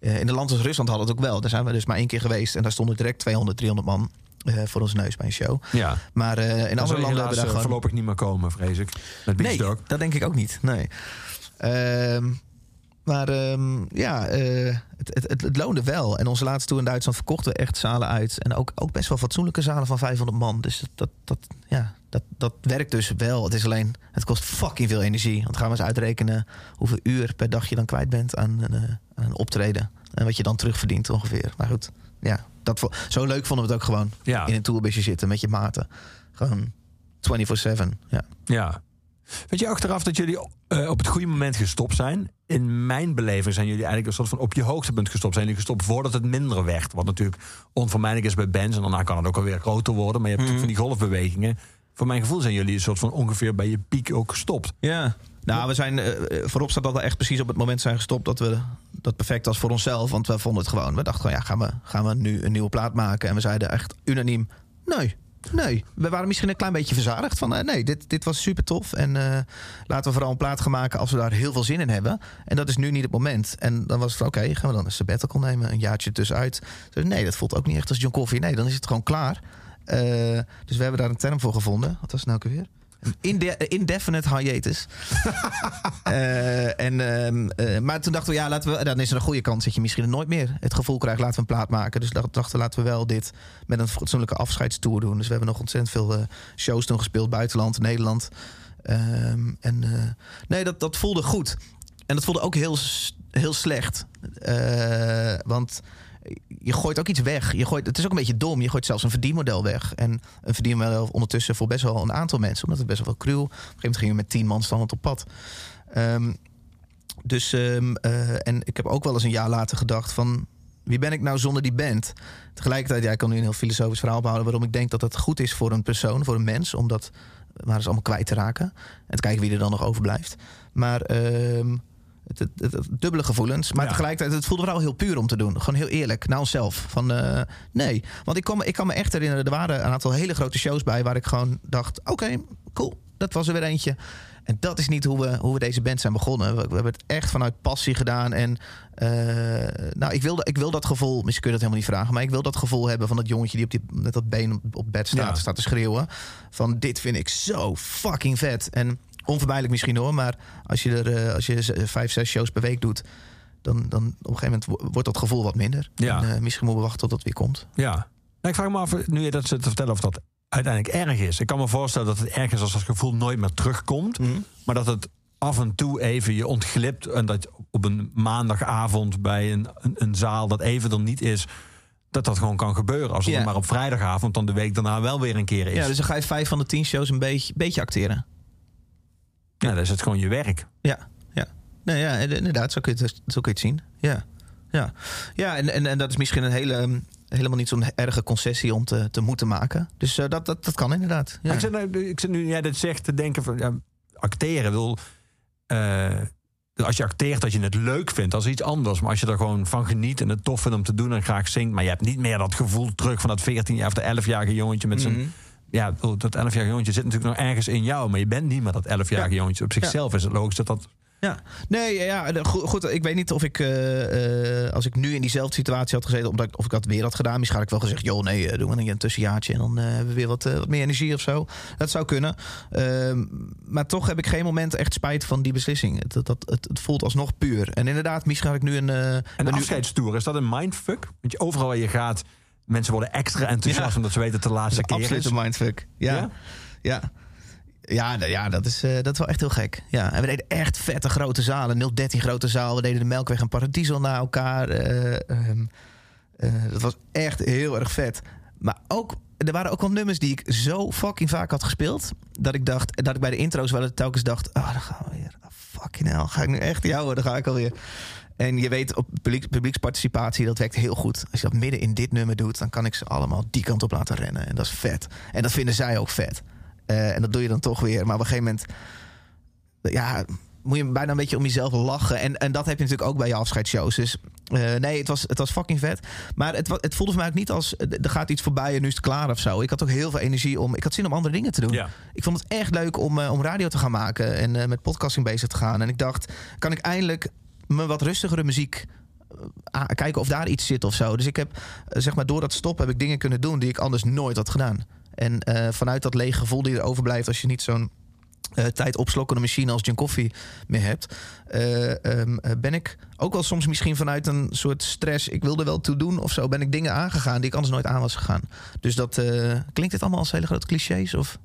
eh, in een land als Rusland hadden we het ook wel. Daar zijn we dus maar één keer geweest. En daar stonden direct 200, 300 man eh, voor ons neus bij een show. ja. Maar eh, in andere landen helaas hebben we daar eh, gewoon... voorlopig niet meer komen, vrees ik. Met Nee, dat denk ik ook niet. Nee. Ehm, maar ehm, ja, het, het, het, het loonde wel. En onze laatste tour in Duitsland verkochten we echt zalen uit. En ook, ook best wel fatsoenlijke zalen van 500 man. Dus dat, dat, dat, ja, dat, dat werkt dus wel. Het is alleen, het kost fucking veel energie. Want gaan we eens uitrekenen hoeveel uur per dag je dan kwijt bent aan, aan een optreden. En wat je dan terugverdient ongeveer. Maar goed, ja, dat, zo leuk vonden we het ook gewoon. Ja. In een tourbusje zitten met je maten. Gewoon 24-7. Ja. Ja. Weet je achteraf dat jullie eh, op het goede moment gestopt zijn? In mijn beleving zijn jullie eigenlijk een soort van op je hoogtepunt gestopt. Zijn jullie gestopt voordat het minder werd? Wat natuurlijk onvermijdelijk is bij bands. En daarna kan het ook alweer groter worden. Maar je hebt natuurlijk van die golfbewegingen. Voor mijn gevoel zijn jullie een soort van ongeveer bij je piek ook gestopt. Ja. Nou, we zijn eh, voorop staat dat we echt precies op het moment zijn gestopt dat we dat perfect was voor onszelf. Want we vonden het gewoon. We dachten gewoon, ja, gaan we, gaan we nu een nieuwe plaat maken? En we zeiden echt unaniem, nee. Nee, we waren misschien een klein beetje verzadigd van eh, nee, dit, dit was super tof. En laten we vooral een plaat gaan maken als we daar heel veel zin in hebben. En dat is nu niet het moment. En dan was het van oké, gaan we dan een sabbatical nemen, een jaartje tussenuit. Nee, dat voelt ook niet echt als John Coffee. Nee, dan is het gewoon klaar. Dus we hebben daar een term voor gevonden. Wat was het nou ook weer? Inde- indefinite hiatus. (laughs) Eh, en, ehm, eh, maar toen dachten we, ja, laten we, dan is er een goede kans dat je misschien nooit meer het gevoel krijgt, laten we een plaat maken. Dus dacht- dachten we, laten we wel dit met een fatsoenlijke afscheidstour doen. Dus we hebben nog ontzettend veel eh, shows toen gespeeld, buitenland, Nederland. Ehm, en eh, nee, dat, dat voelde goed. En dat voelde ook heel, heel slecht. Eh, want je gooit ook iets weg. Je gooit, het is ook een beetje dom. Je gooit zelfs een verdienmodel weg. En een verdienmodel ondertussen voor best wel een aantal mensen. Omdat het best wel crew. Op een gegeven moment met tien man standend op pad. Ehm, dus, ehm, eh, en ik heb ook wel eens een jaar later gedacht van... Wie ben ik nou zonder die band? Tegelijkertijd, ja, ik kan nu een heel filosofisch verhaal behouden... waarom ik denk dat het goed is voor een persoon, voor een mens... om dat maar eens allemaal kwijt te raken. En te kijken wie er dan nog overblijft. Maar ehm, het, het, het- het dubbele gevoelens. Maar Ja. tegelijkertijd, het voelde vooral heel puur om te doen. Gewoon heel eerlijk, naar onszelf. Van, eh, nee, want ik me, ik kan me echt herinneren... er waren een aantal hele grote shows bij... waar ik gewoon dacht, oké, cool, dat was er weer eentje. En dat is niet hoe we, hoe we deze band zijn begonnen. We, we hebben het echt vanuit passie gedaan. En eh, nou, ik wil, ik wil dat gevoel, misschien kun je dat helemaal niet vragen, maar ik wil dat gevoel hebben van dat jongetje die op die, met dat been op, op bed staat, Ja. staat te schreeuwen. Van dit vind ik zo fucking vet. En onvermijdelijk misschien hoor, maar als je er eh, als je z- vijf, zes shows per week doet, dan, dan op een gegeven moment wo- wordt dat gevoel wat minder. Ja. En, eh, misschien moeten we wachten tot het weer komt. Ja. Nou, ik vraag me af, nu je dat zit te vertellen, of dat uiteindelijk erg is. Ik kan me voorstellen dat het erg is als dat gevoel nooit meer terugkomt. Maar dat het af en toe even je ontglipt. En dat op een maandagavond bij een, een, een zaal dat even er niet is. Dat dat gewoon kan gebeuren. Als het Ja. dan maar op vrijdagavond dan de week daarna wel weer een keer is. Ja, dus dan ga je vijf van de tien shows een beetje, beetje acteren. Ja, dan is het gewoon je werk. Ja, ja. Nee, ja, inderdaad, zo kun je het, zo kun je het zien. Ja, ja. ja en, en, en dat is misschien een hele, ehm, helemaal niet zo'n erge concessie om te, te moeten maken. Dus eh, dat, dat, dat kan inderdaad. Ja. Maar Ik, zit nu, ik zit nu, jij dit zegt, te denken van ja, acteren. Wil, eh, als je acteert dat je het leuk vindt, dat is iets anders. Maar als je er gewoon van geniet en het tof vindt om te doen en graag zingt, maar je hebt niet meer dat gevoel terug van dat 14 jaar of de 11-jarige jongetje met zijn. Mhm. Ja, dat 11-jarige jongetje zit natuurlijk nog ergens in jou, maar je bent niet meer dat 11-jarige Ja. jongetje. Op zichzelf is het logisch dat dat. Ja, nee, ja, goed, goed. Ik weet niet of ik, eh, eh, als ik nu in diezelfde situatie had gezeten, omdat ik, of ik dat weer had gedaan. Misschien had ik wel gezegd, joh, nee, eh, doen we een tussenjaartje en dan hebben we weer wat, wat meer energie of zo. Dat zou kunnen. Ehm, maar toch heb ik geen moment echt spijt van die beslissing. Het, dat, dat, het, het voelt alsnog puur. En inderdaad, misschien had ik nu een. En ben de nu- afscheidstoer, is dat een mindfuck? Want je, overal waar je gaat, mensen worden extra enthousiast Ja. omdat ze weten dat het de laatste keer absoluut is. mindfuck. Ja. Ja? ja. Ja, ja dat, is, eh, dat is wel echt heel gek. Ja. En we deden echt vette grote zalen. 013 grote zaal. We deden de Melkweg en Paradiso na elkaar. eh, ehm, eh, dat was echt heel erg vet. Maar ook, er waren ook wel nummers die ik zo fucking vaak had gespeeld. Dat ik dacht, dat ik bij de intro's wel telkens dacht... Oh, dan gaan we weer. Oh, fucking hell, ga ik nu echt jou? Dan ga ik alweer. En je weet, op publiek, publieksparticipatie, dat werkt heel goed. Als je dat midden in dit nummer doet, dan kan ik ze allemaal die kant op laten rennen. En dat is vet. En dat vinden zij ook vet. Eh, en dat doe je dan toch weer. Maar op een gegeven moment, ja, moet je bijna een beetje om jezelf lachen. En, en dat heb je natuurlijk ook bij je afscheidsshows. Dus eh, nee, het was, het was fucking vet. Maar het, het voelde voor mij ook niet als, eh, er gaat iets voorbij en nu is het klaar of zo. Ik had ook heel veel energie om, ik had zin om andere dingen te doen. Ja. Ik vond het echt leuk om, om radio te gaan maken en met podcasting bezig te gaan. En ik dacht, kan ik eindelijk me wat rustigere muziek eh, kijken of daar iets zit of zo. Dus ik heb, eh, zeg maar, door dat stop heb ik dingen kunnen doen die ik anders nooit had gedaan. En eh, vanuit dat lege gevoel die er overblijft als je niet zo'n tijd opslokkende machine als John Coffee meer hebt, eh, ehm, eh, ben ik ook wel soms misschien vanuit een soort stress, ik wilde wel toe doen of zo, ben ik dingen aangegaan die ik anders nooit aan was gegaan. Dus dat klinkt dit allemaal als hele grote clichés of?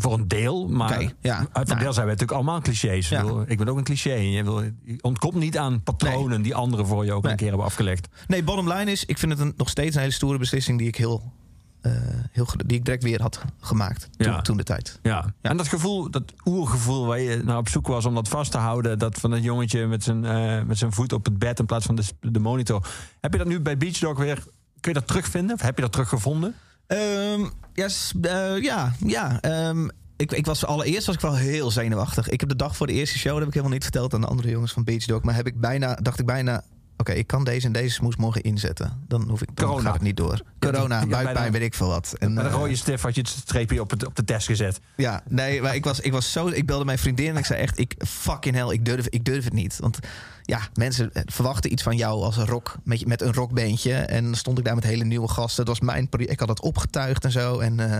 Voor een deel, maar ja. uit een Nou, deel zijn we natuurlijk allemaal clichés. Ja. Ik, ben ook een cliché. Je, wil, je ontkomt niet aan patronen die anderen voor je ook Nee. een keer hebben afgelegd. Nee, bottom line is, ik vind het een, nog steeds een hele stoere beslissing die ik heel, eh, heel die ik direct weer had gemaakt toen, Ja. toen de tijd. Ja. En dat gevoel, dat oergevoel waar je naar op zoek was om dat vast te houden. Dat van dat jongetje met zijn, eh, met zijn voet op het bed in plaats van de, de monitor. Heb je dat nu bij Beach Dog weer? Kun je dat terugvinden? Of heb je dat teruggevonden? Ehm, ja, s- eh, ja, ja. ehm, ik, ik was allereerst was ik wel heel zenuwachtig. Ik heb de dag voor de eerste show, dat heb ik helemaal niet verteld aan de andere jongens van Beach Dog, maar heb ik bijna, dacht ik bijna, oké, ik kan deze en deze smoes morgen inzetten. Dan hoef ik, dan Corona. gaat het niet door. Corona, Ja, buikpijn, weet ik veel wat. En, Met een eh, rode stift had je het streepje op, het, op de test gezet. Ja, nee, maar ik was, ik was zo. Ik belde mijn vriendin en ik zei echt: ik fucking hell, ik durf, ik durf het niet. Want ja, mensen verwachten iets van jou als een rock, met, met een rockbeentje. En dan stond ik daar met hele nieuwe gasten. Dat was mijn. peri- Ik had het opgetuigd en zo. En, eh,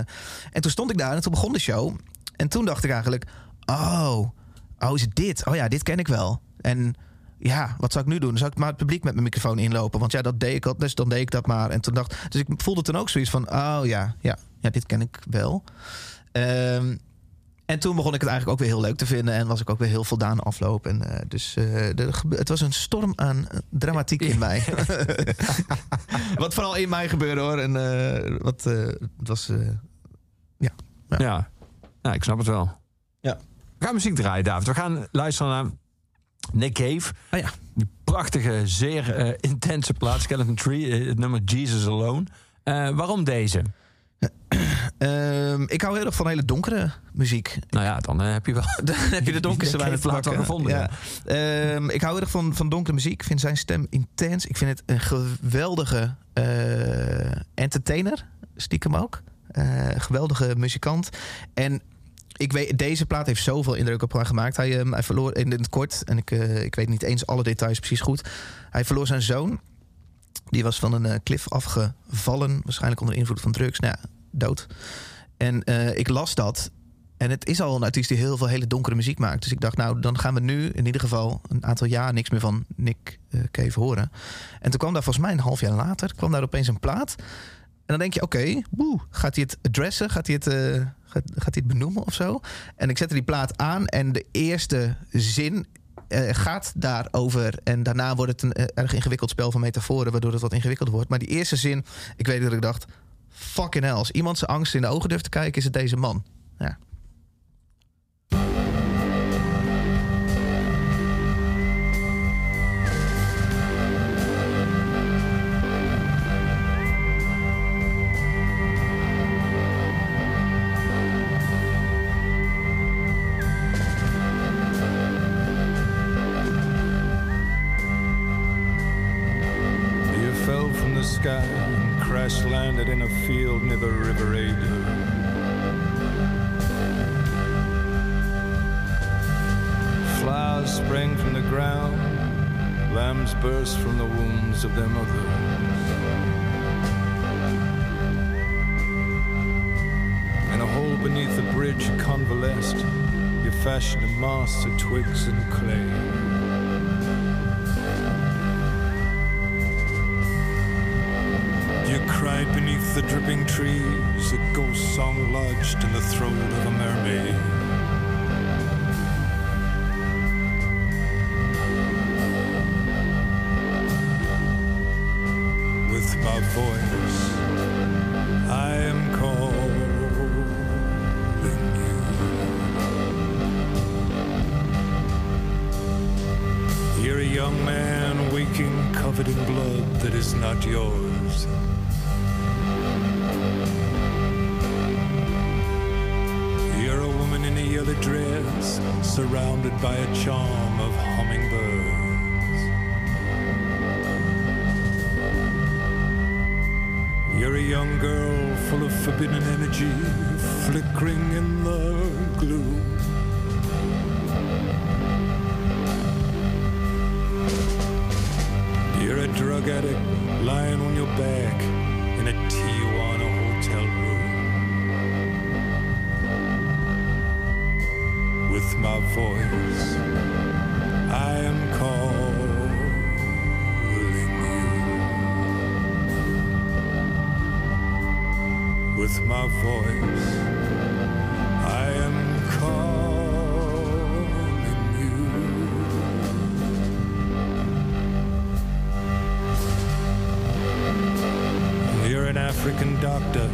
en toen stond ik daar en toen begon de show. En toen dacht ik eigenlijk: oh, oh, is het dit? Oh ja, dit ken ik wel. En ja, wat zou ik nu doen? Zou ik maar het publiek met mijn microfoon inlopen. Want ja, dat deed ik al, dus dan deed ik dat maar. En toen dacht dus ik voelde toen ook zoiets van: oh ja, ja, ja dit ken ik wel. Ehm, en toen begon ik het eigenlijk ook weer heel leuk te vinden. En was ik ook weer heel voldaan afloop. En, eh, dus eh, het was een storm aan dramatiek in mij. (laughs) wat vooral in mij gebeurde hoor. En eh, wat het was. Ja. Ja. ja, ik snap het wel. Ja. We gaan muziek draaien, David. We gaan luisteren naar Nick Cave. Ah ja. Die prachtige, zeer intense plaat, Skeleton Tree. het nummer Jesus Alone. Waarom deze? Ehm, ik hou heel erg van hele donkere muziek. Nou ja, dan eh, heb je wel... (laughs) Dan heb je de donkerste wijn Cave plaat wel gevonden, Ja. Ehm, ik hou heel erg van, van donkere muziek. Ik vind zijn stem intens. Ik vind het een geweldige eh, entertainer. Stiekem ook. Eh, geweldige muzikant. En ik weet, deze plaat heeft zoveel indruk op mij gemaakt. Hij, ehm, hij verloor in het kort, en ik, ik weet niet eens alle details precies goed. Hij verloor zijn zoon. Die was van een klif afgevallen. Waarschijnlijk onder invloed van drugs. Nou ja, dood. En eh, ik las dat. En het is al een artiest die heel veel hele donkere muziek maakt. Dus ik dacht, nou, dan gaan we nu in ieder geval een aantal jaar niks meer van Nick eh, Cave horen. En toen kwam daar volgens mij een half jaar later, kwam daar opeens een plaat. En dan denk je, oké, woe, gaat hij het adressen? Gaat hij het, eh, gaat, hij het benoemen of zo? En ik zette die plaat aan en de eerste zin eh, gaat daarover. En daarna wordt het een erg ingewikkeld spel van metaforen, waardoor het wat ingewikkelder wordt. Maar die eerste zin, ik weet dat ik dacht, fucking hell, als iemand zijn angst in de ogen durft te kijken, is het deze man. Ja. with my voice. I am calling you. You're an African doctor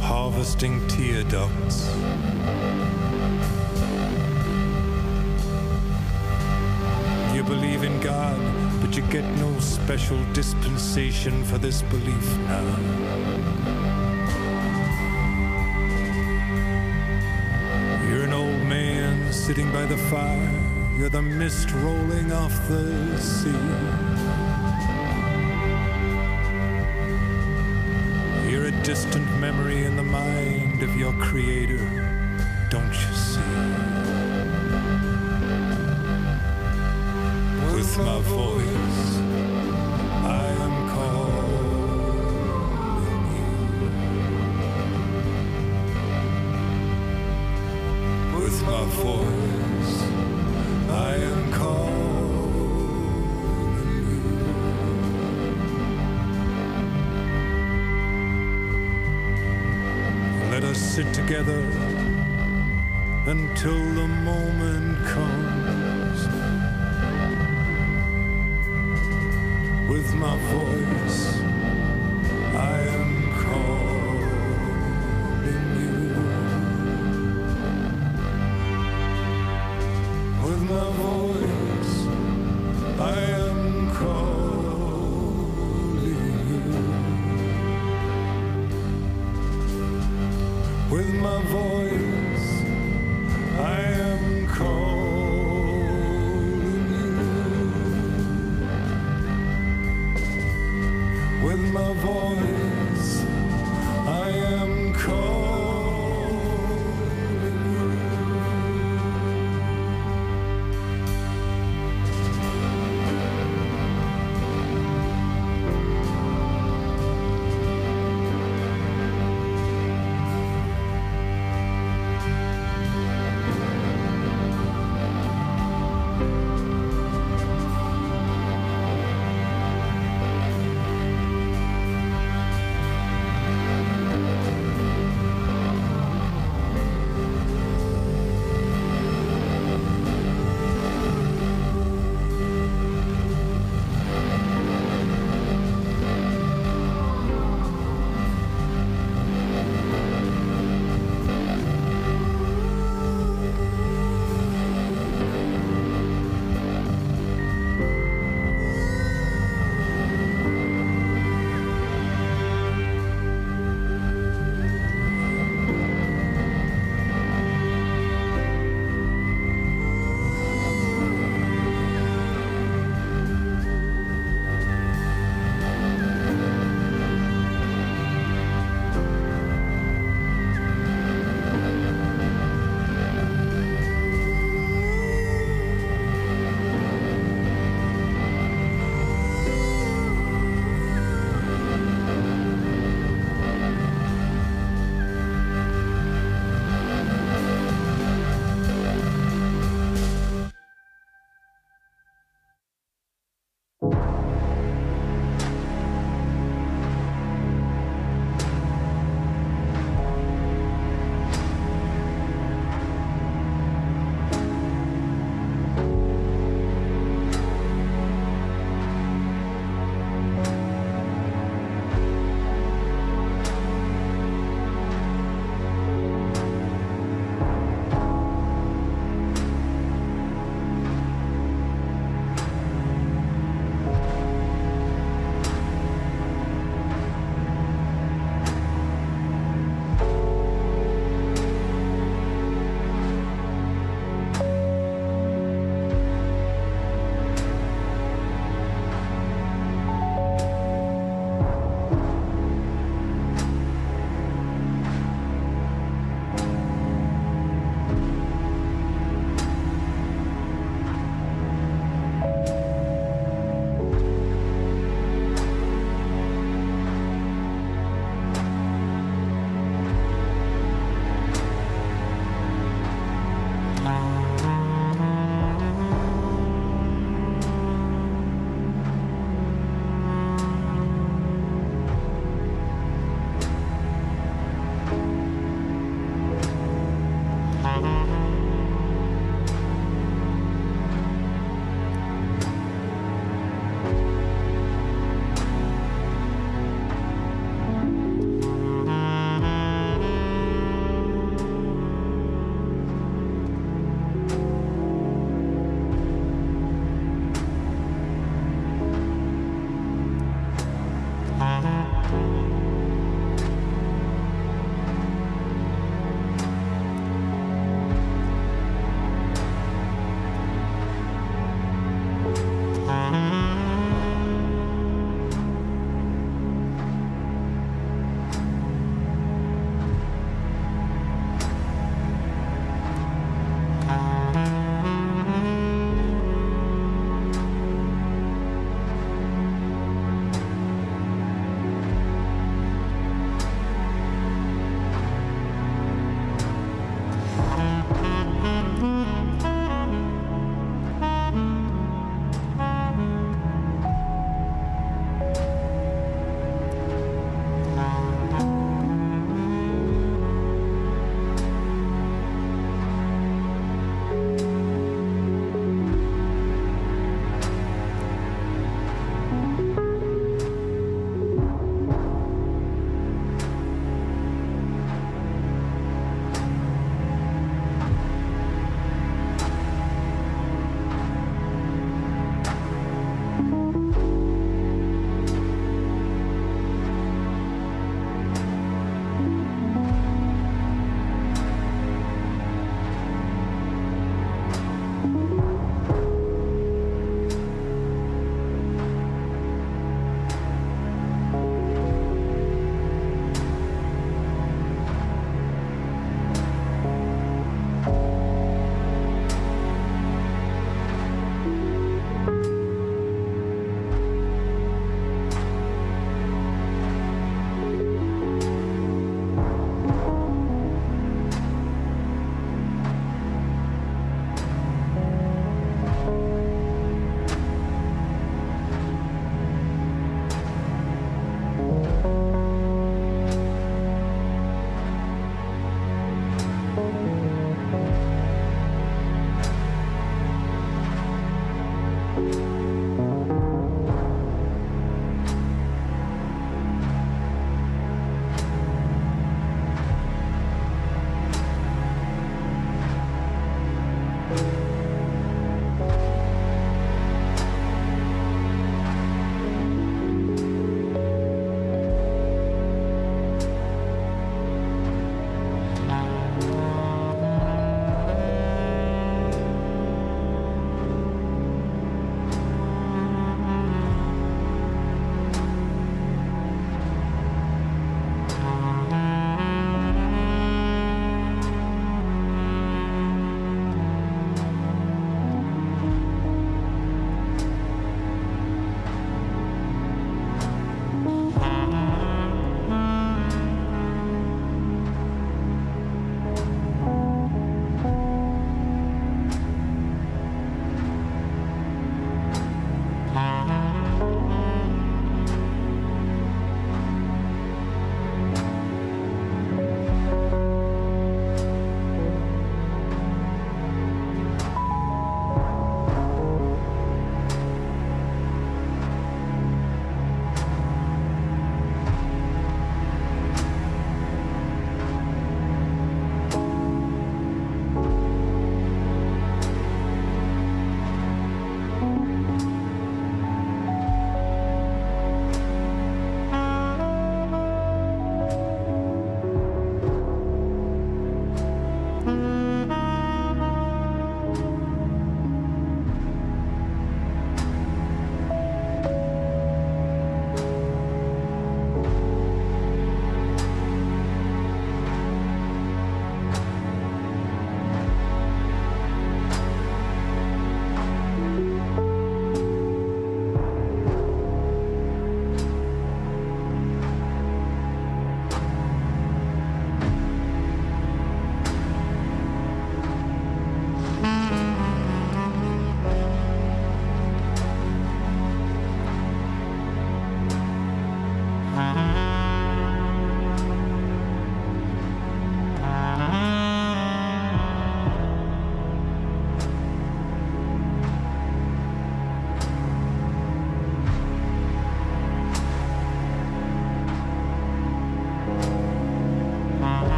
harvesting tear ducts. You believe in God, but you get no special dispensation for this belief now. fire. You're the mist rolling off the sea. You're a distant memory in the mind of your creator, don't you together until the moment comes with my voice.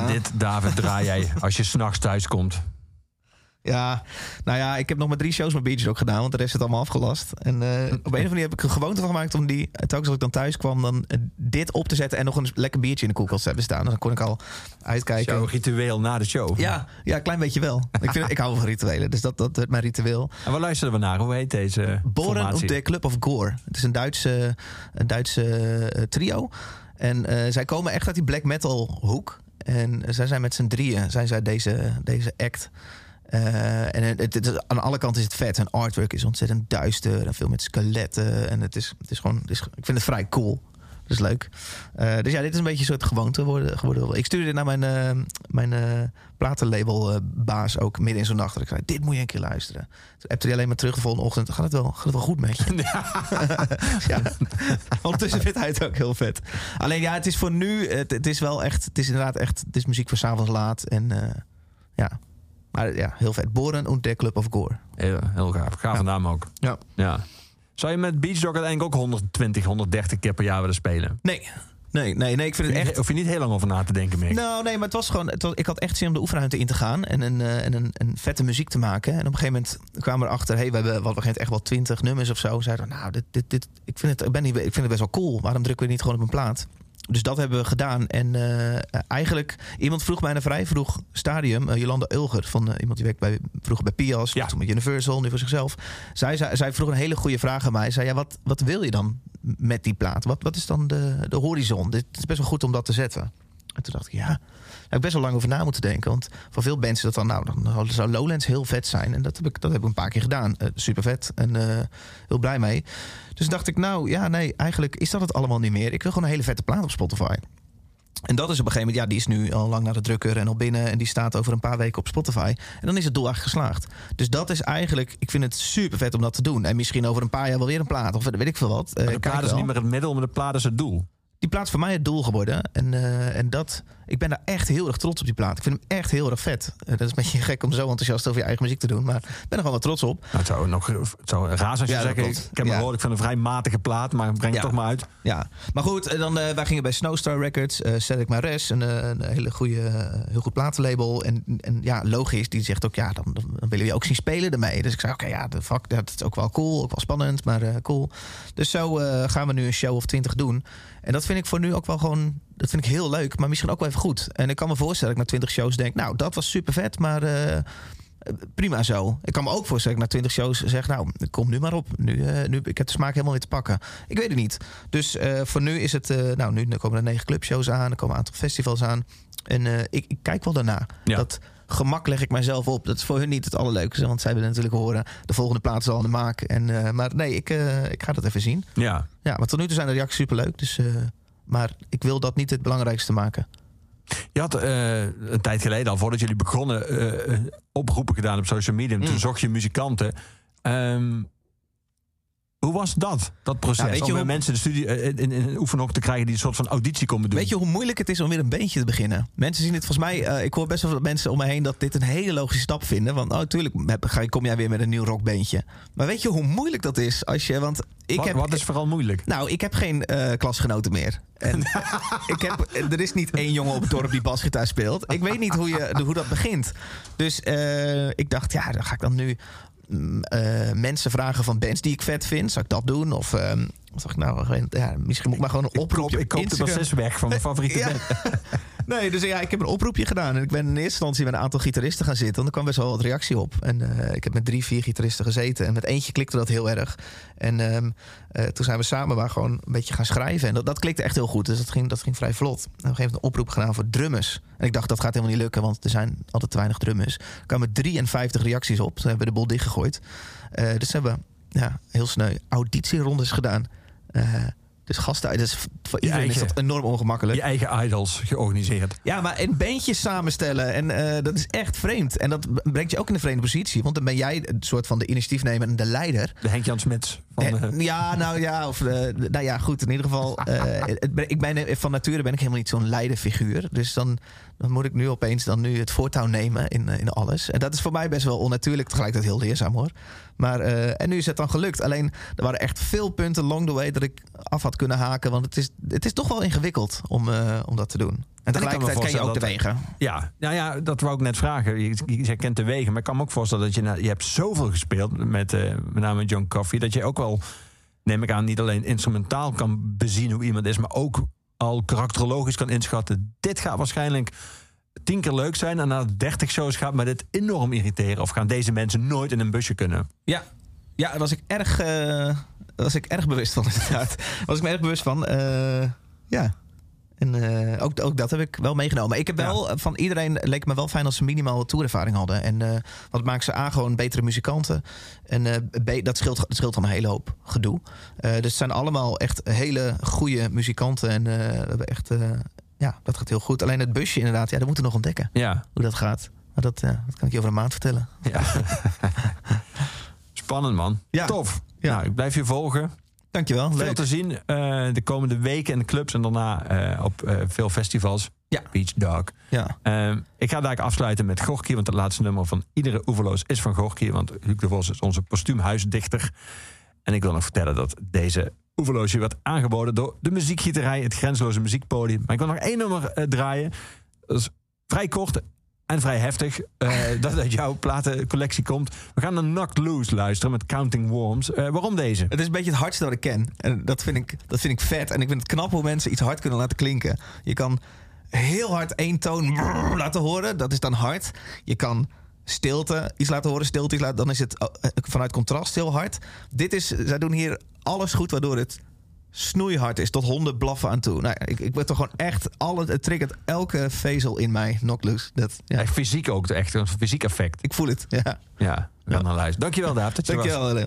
En dit, David, draai jij (laughs) als je s'nachts thuis komt. Ja, nou ja, ik heb nog maar drie shows met Beach ook gedaan, want de rest is allemaal afgelast. En eh, op een of andere manier heb ik er een gewoonte van gemaakt om die, telkens als ik dan thuis kwam, dan eh, dit op te zetten en nog een lekker biertje in de koelkast te hebben staan. Dus dan kon ik al uitkijken. Jouw ritueel na de show. Ja, ja, een klein beetje wel. ik, vind, ik hou wel van rituelen, dus dat, dat werd mijn ritueel. En waar luisteren we naar? Hoe heet deze Boren op formatie? de Club of Gore. Het is een Duitse, een Duitse eh, trio. En zij komen echt uit die black metal hoek. En zij zijn met z'n drieën, zijn zij deze, deze act. Eh, en het, het aan alle kanten is het vet. Hun artwork is ontzettend duister. En veel met skeletten. En het is, het is gewoon, is, ik vind het vrij cool. Dat is leuk. Eh, dus ja, dit is een beetje een soort gewoonte geworden. geworden. Ik stuurde dit naar mijn, eh mijn eh platenlabelbaas ook midden in zo'n nacht. Dat ik zei, dit moet je een keer luisteren. Toen appte hij alleen maar terug de volgende ochtend. Gaat het wel, gaat het wel goed met je? (laughs) (laughs) ja. Ondertussen vindt hij het ook heel vet. Alleen ja, het is voor nu... Het, het is wel echt... Het is inderdaad echt... Het is muziek voor 's avonds laat. En eh, ja... Maar ja, heel vet. Boren und der Club of Gore. Heel, heel gaaf. Gave naam ook. Ja. ja. Zou je met Beach Dog uiteindelijk ook 120, 130 keer per jaar willen spelen? Nee. Nee, nee, nee. Ik vind het echt... Hoef je niet heel lang over na te denken, Mick. Nou, nee, maar het was gewoon. Het was, ik had echt zin om de oefenruimte in te gaan en een, eh, en een, een vette muziek te maken. En op een gegeven moment kwamen we erachter, hey, we hebben wat we echt wel twintig nummers of zo. Zeiden, we, nou, dit, dit, dit, ik, vind het, ik, ben niet, ik vind het best wel cool. Waarom drukken we niet gewoon op een plaat? Dus dat hebben we gedaan. En eh, eigenlijk, iemand vroeg mij een vrij vroeg stadium, eh, Jolanda Ulger, van eh, iemand die werkt bij, vroeger bij Pias, Ja. toen met Universal, nu voor zichzelf. Zij, zij, zij vroeg een hele goede vraag aan mij. Zei, ja, wat, wat wil je dan met die plaat? Wat, wat is dan de, de horizon? Dit is best wel goed om dat te zetten. En toen dacht ik, ja, daar heb ik best wel lang over na moeten denken. Want voor veel mensen dat dan, nou, dan zou Lowlands heel vet zijn. En dat heb ik, dat heb ik een paar keer gedaan. super vet en eh, heel blij mee. Dus dacht ik, nou ja, nee, eigenlijk is dat het allemaal niet meer. Ik wil gewoon een hele vette plaat op Spotify. En dat is op een gegeven moment, ja, die is nu al lang naar de drukker en al binnen. En die staat over een paar weken op Spotify. En dan is het doel eigenlijk geslaagd. Dus dat is eigenlijk, ik vind het super vet om dat te doen. En misschien over een paar jaar wel weer een plaat. Of weet ik veel wat. Eh, Maar de plaat is niet meer het middel, maar de plaat is het doel. Die plaat is voor mij het doel geworden. En, eh, en dat, ik ben daar echt heel erg trots op die plaat. Ik vind hem echt heel erg vet. Eh, dat is een beetje (laughs) gek om zo enthousiast over je eigen muziek te doen. Maar ik ben er gewoon wel trots op. Nou, het zou nog het zou raar zijn als je Ja, zegt, ik, ik heb Ja. gehoord, ik vind een vrij matige plaat, maar breng het Ja. toch maar uit. Ja, maar goed, en dan, eh, wij gingen bij Snowstar Records, eh Cedric Mares, een, een hele goede, heel goed platenlabel. En, en ja, logisch, die zegt ook, ja, dan, dan willen we je ook zien spelen ermee. Dus ik zei, oké, ja, de fuck, dat is ook wel cool, ook wel spannend, maar cool. Dus zo gaan we nu een show of twintig doen. En dat vind ik voor nu ook wel gewoon, dat vind ik heel leuk, maar misschien ook wel even goed. En ik kan me voorstellen dat ik na twintig shows denk, nou, dat was super vet, maar... eh, prima zo. Ik kan me ook voorstellen dat ik na 20 shows zeg... nou, kom nu maar op. Nu, eh, nu, ik heb de smaak helemaal niet te pakken. Ik weet het niet. Dus eh, voor nu is het... nou, nu komen er negen clubshows aan. Er komen een aantal festivals aan. En ik, ik kijk wel daarna. Ja. Dat gemak leg ik mijzelf op. Dat is voor hun niet het allerleukste. Want zij willen natuurlijk horen... de volgende plaat is al aan de maak. En, eh, maar nee, ik, eh, ik ga dat even zien. Ja. Ja, maar tot nu toe zijn de reacties superleuk. Dus, eh, maar ik wil dat niet het belangrijkste maken. Je had een tijd geleden al, voordat jullie begonnen, eh, oproepen gedaan op social media. Mm. Toen zocht je muzikanten. Ehm, hoe was dat, dat proces? Nou, weet je om hoe- mensen de studie eh, in, in een oefenhok te krijgen die een soort van auditie komen doen. Weet je hoe moeilijk het is om weer een beentje te beginnen? Mensen zien het volgens mij. eh, ik hoor best wel veel mensen om me heen dat dit een hele logische stap vinden. Want oh, tuurlijk kom jij weer met een nieuw rockbeentje. Maar weet je hoe moeilijk dat is als je. Want ik wat, heb. wat is vooral moeilijk? Nou, ik heb geen eh, klasgenoten meer. En (laughs) ik heb, er is niet één jongen op het dorp die basgitaar speelt. Ik weet niet hoe, je, hoe dat begint. Dus eh, ik dacht, ja, dan ga ik dan nu eh, mensen vragen van bands die ik vet vind. Zou ik dat doen? Of ehm, dacht ik nou? Ja, misschien moet ik maar gewoon een oproepje ik koop de bassist weg van mijn favoriete Ja. band. (laughs) Nee, dus ja, ik heb een oproepje gedaan. En ik ben in eerste instantie met een aantal gitaristen gaan zitten. En er kwam best wel wat reactie op. En eh, ik heb met drie, vier gitaristen gezeten. En met eentje klikte dat heel erg. En ehm, eh, toen zijn we samen maar gewoon een beetje gaan schrijven. En dat, dat klikte echt heel goed. Dus dat ging, dat ging vrij vlot. En op een gegeven moment een oproep gedaan voor drummers. En ik dacht, dat gaat helemaal niet lukken. Want er zijn altijd te weinig drummers. Er kwamen 53 reacties op. Toen hebben we de boel dichtgegooid. Eh, dus we hebben ja, heel snel auditierondes gedaan. Dus gasten, dus voor iedereen is dat enorm ongemakkelijk. Je eigen idols georganiseerd. Ja, maar een beentje samenstellen. En eh, dat is echt vreemd. En dat brengt je ook in een vreemde positie. Want dan ben jij een soort van de initiatiefnemer en de leider. De Henk-Jan Smits. Van, Eh, eh, ja, nou ja, of, nou ja, goed. In ieder geval, (laughs) ik ben, van nature ben ik helemaal niet zo'n leiderfiguur. Dus dan, dan moet ik nu opeens dan nu het voortouw nemen in, in alles. En dat is voor mij best wel onnatuurlijk. Tegelijkertijd heel leerzaam hoor. Maar, en nu is het dan gelukt. Alleen, er waren echt veel punten along the way dat ik af had kunnen haken. Want het is, het is toch wel ingewikkeld om, eh, om dat te doen. En tegelijkertijd kan je ook de dat- wegen. Ja, nou ja, dat wou ik net vragen. Je, kent de wegen, maar ik kan me ook voorstellen dat je... na- Je hebt zoveel gespeeld, met, eh, met name John Coffey... dat je ook wel, neem ik aan, niet alleen instrumentaal kan bezien hoe iemand is... maar ook al karakterologisch kan inschatten. Dit gaat waarschijnlijk tien keer leuk zijn... en na 30 shows gaat me dit enorm irriteren... of gaan deze mensen nooit in een busje kunnen. Ja, ja daar was ik erg, eh, was ik erg bewust van, (laughs) inderdaad. Was ik me erg bewust van. eh, ja. En eh, ook, ook dat heb ik wel meegenomen. Ik heb wel, eh, van iedereen leek me wel fijn als ze minimaal wat toerervaring hadden. En wat maakt ze A gewoon betere muzikanten. En B, dat scheelt, dat scheelt dan een hele hoop gedoe. Dus het zijn allemaal echt hele goede muzikanten. En we hebben echt, ja, dat gaat heel goed. Alleen het busje inderdaad, ja, dat moeten we nog ontdekken. Ja, Hoe dat gaat. Maar dat, dat kan ik je over een maand vertellen. ja. (laughs) Spannend, man. Ja. Tof. Ja. Nou, ik blijf je volgen. Dankjewel, Veel leuk. te zien eh, de komende weken in de clubs... en daarna eh, op eh, veel festivals. Ja. Beach Dog. Ja. Ik ga daar afsluiten met Gorky, want het laatste nummer van iedere Oeverloos is van Gorky. Want Huub de Vos is onze postuumhuisdichter. En ik wil nog vertellen dat deze Oeverloosje werd aangeboden door de muziekgieterij, het grenzeloze muziekpodium. Maar ik wil nog één nummer draaien. Dat is vrij kort en vrij heftig. eh, (laughs) dat uit jouw platencollectie komt. We gaan naar Knocked Loose luisteren met Counting Worms. Eh, waarom deze? Het is een beetje het hardste wat ik ken. En dat vind ik, dat vind ik vet. En ik vind het knap hoe mensen iets hard kunnen laten klinken. Je kan heel hard één toon laten horen. Dat is dan hard. Je kan stilte iets laten horen. Stilte iets laten, dan is het eh, vanuit contrast heel hard. Dit is, zij doen hier alles goed waardoor het snoeihard is. Tot honden blaffen aan toe. Nou, ja, ik, ik ben toch gewoon echt... Alle, het triggert elke vezel in mij. Knock loose. Dat, ja. Echt fysiek ook, echt een fysiek effect. Ik voel het. Ja. Ja, luisteren. Dankjewel, Daap. dat je er was.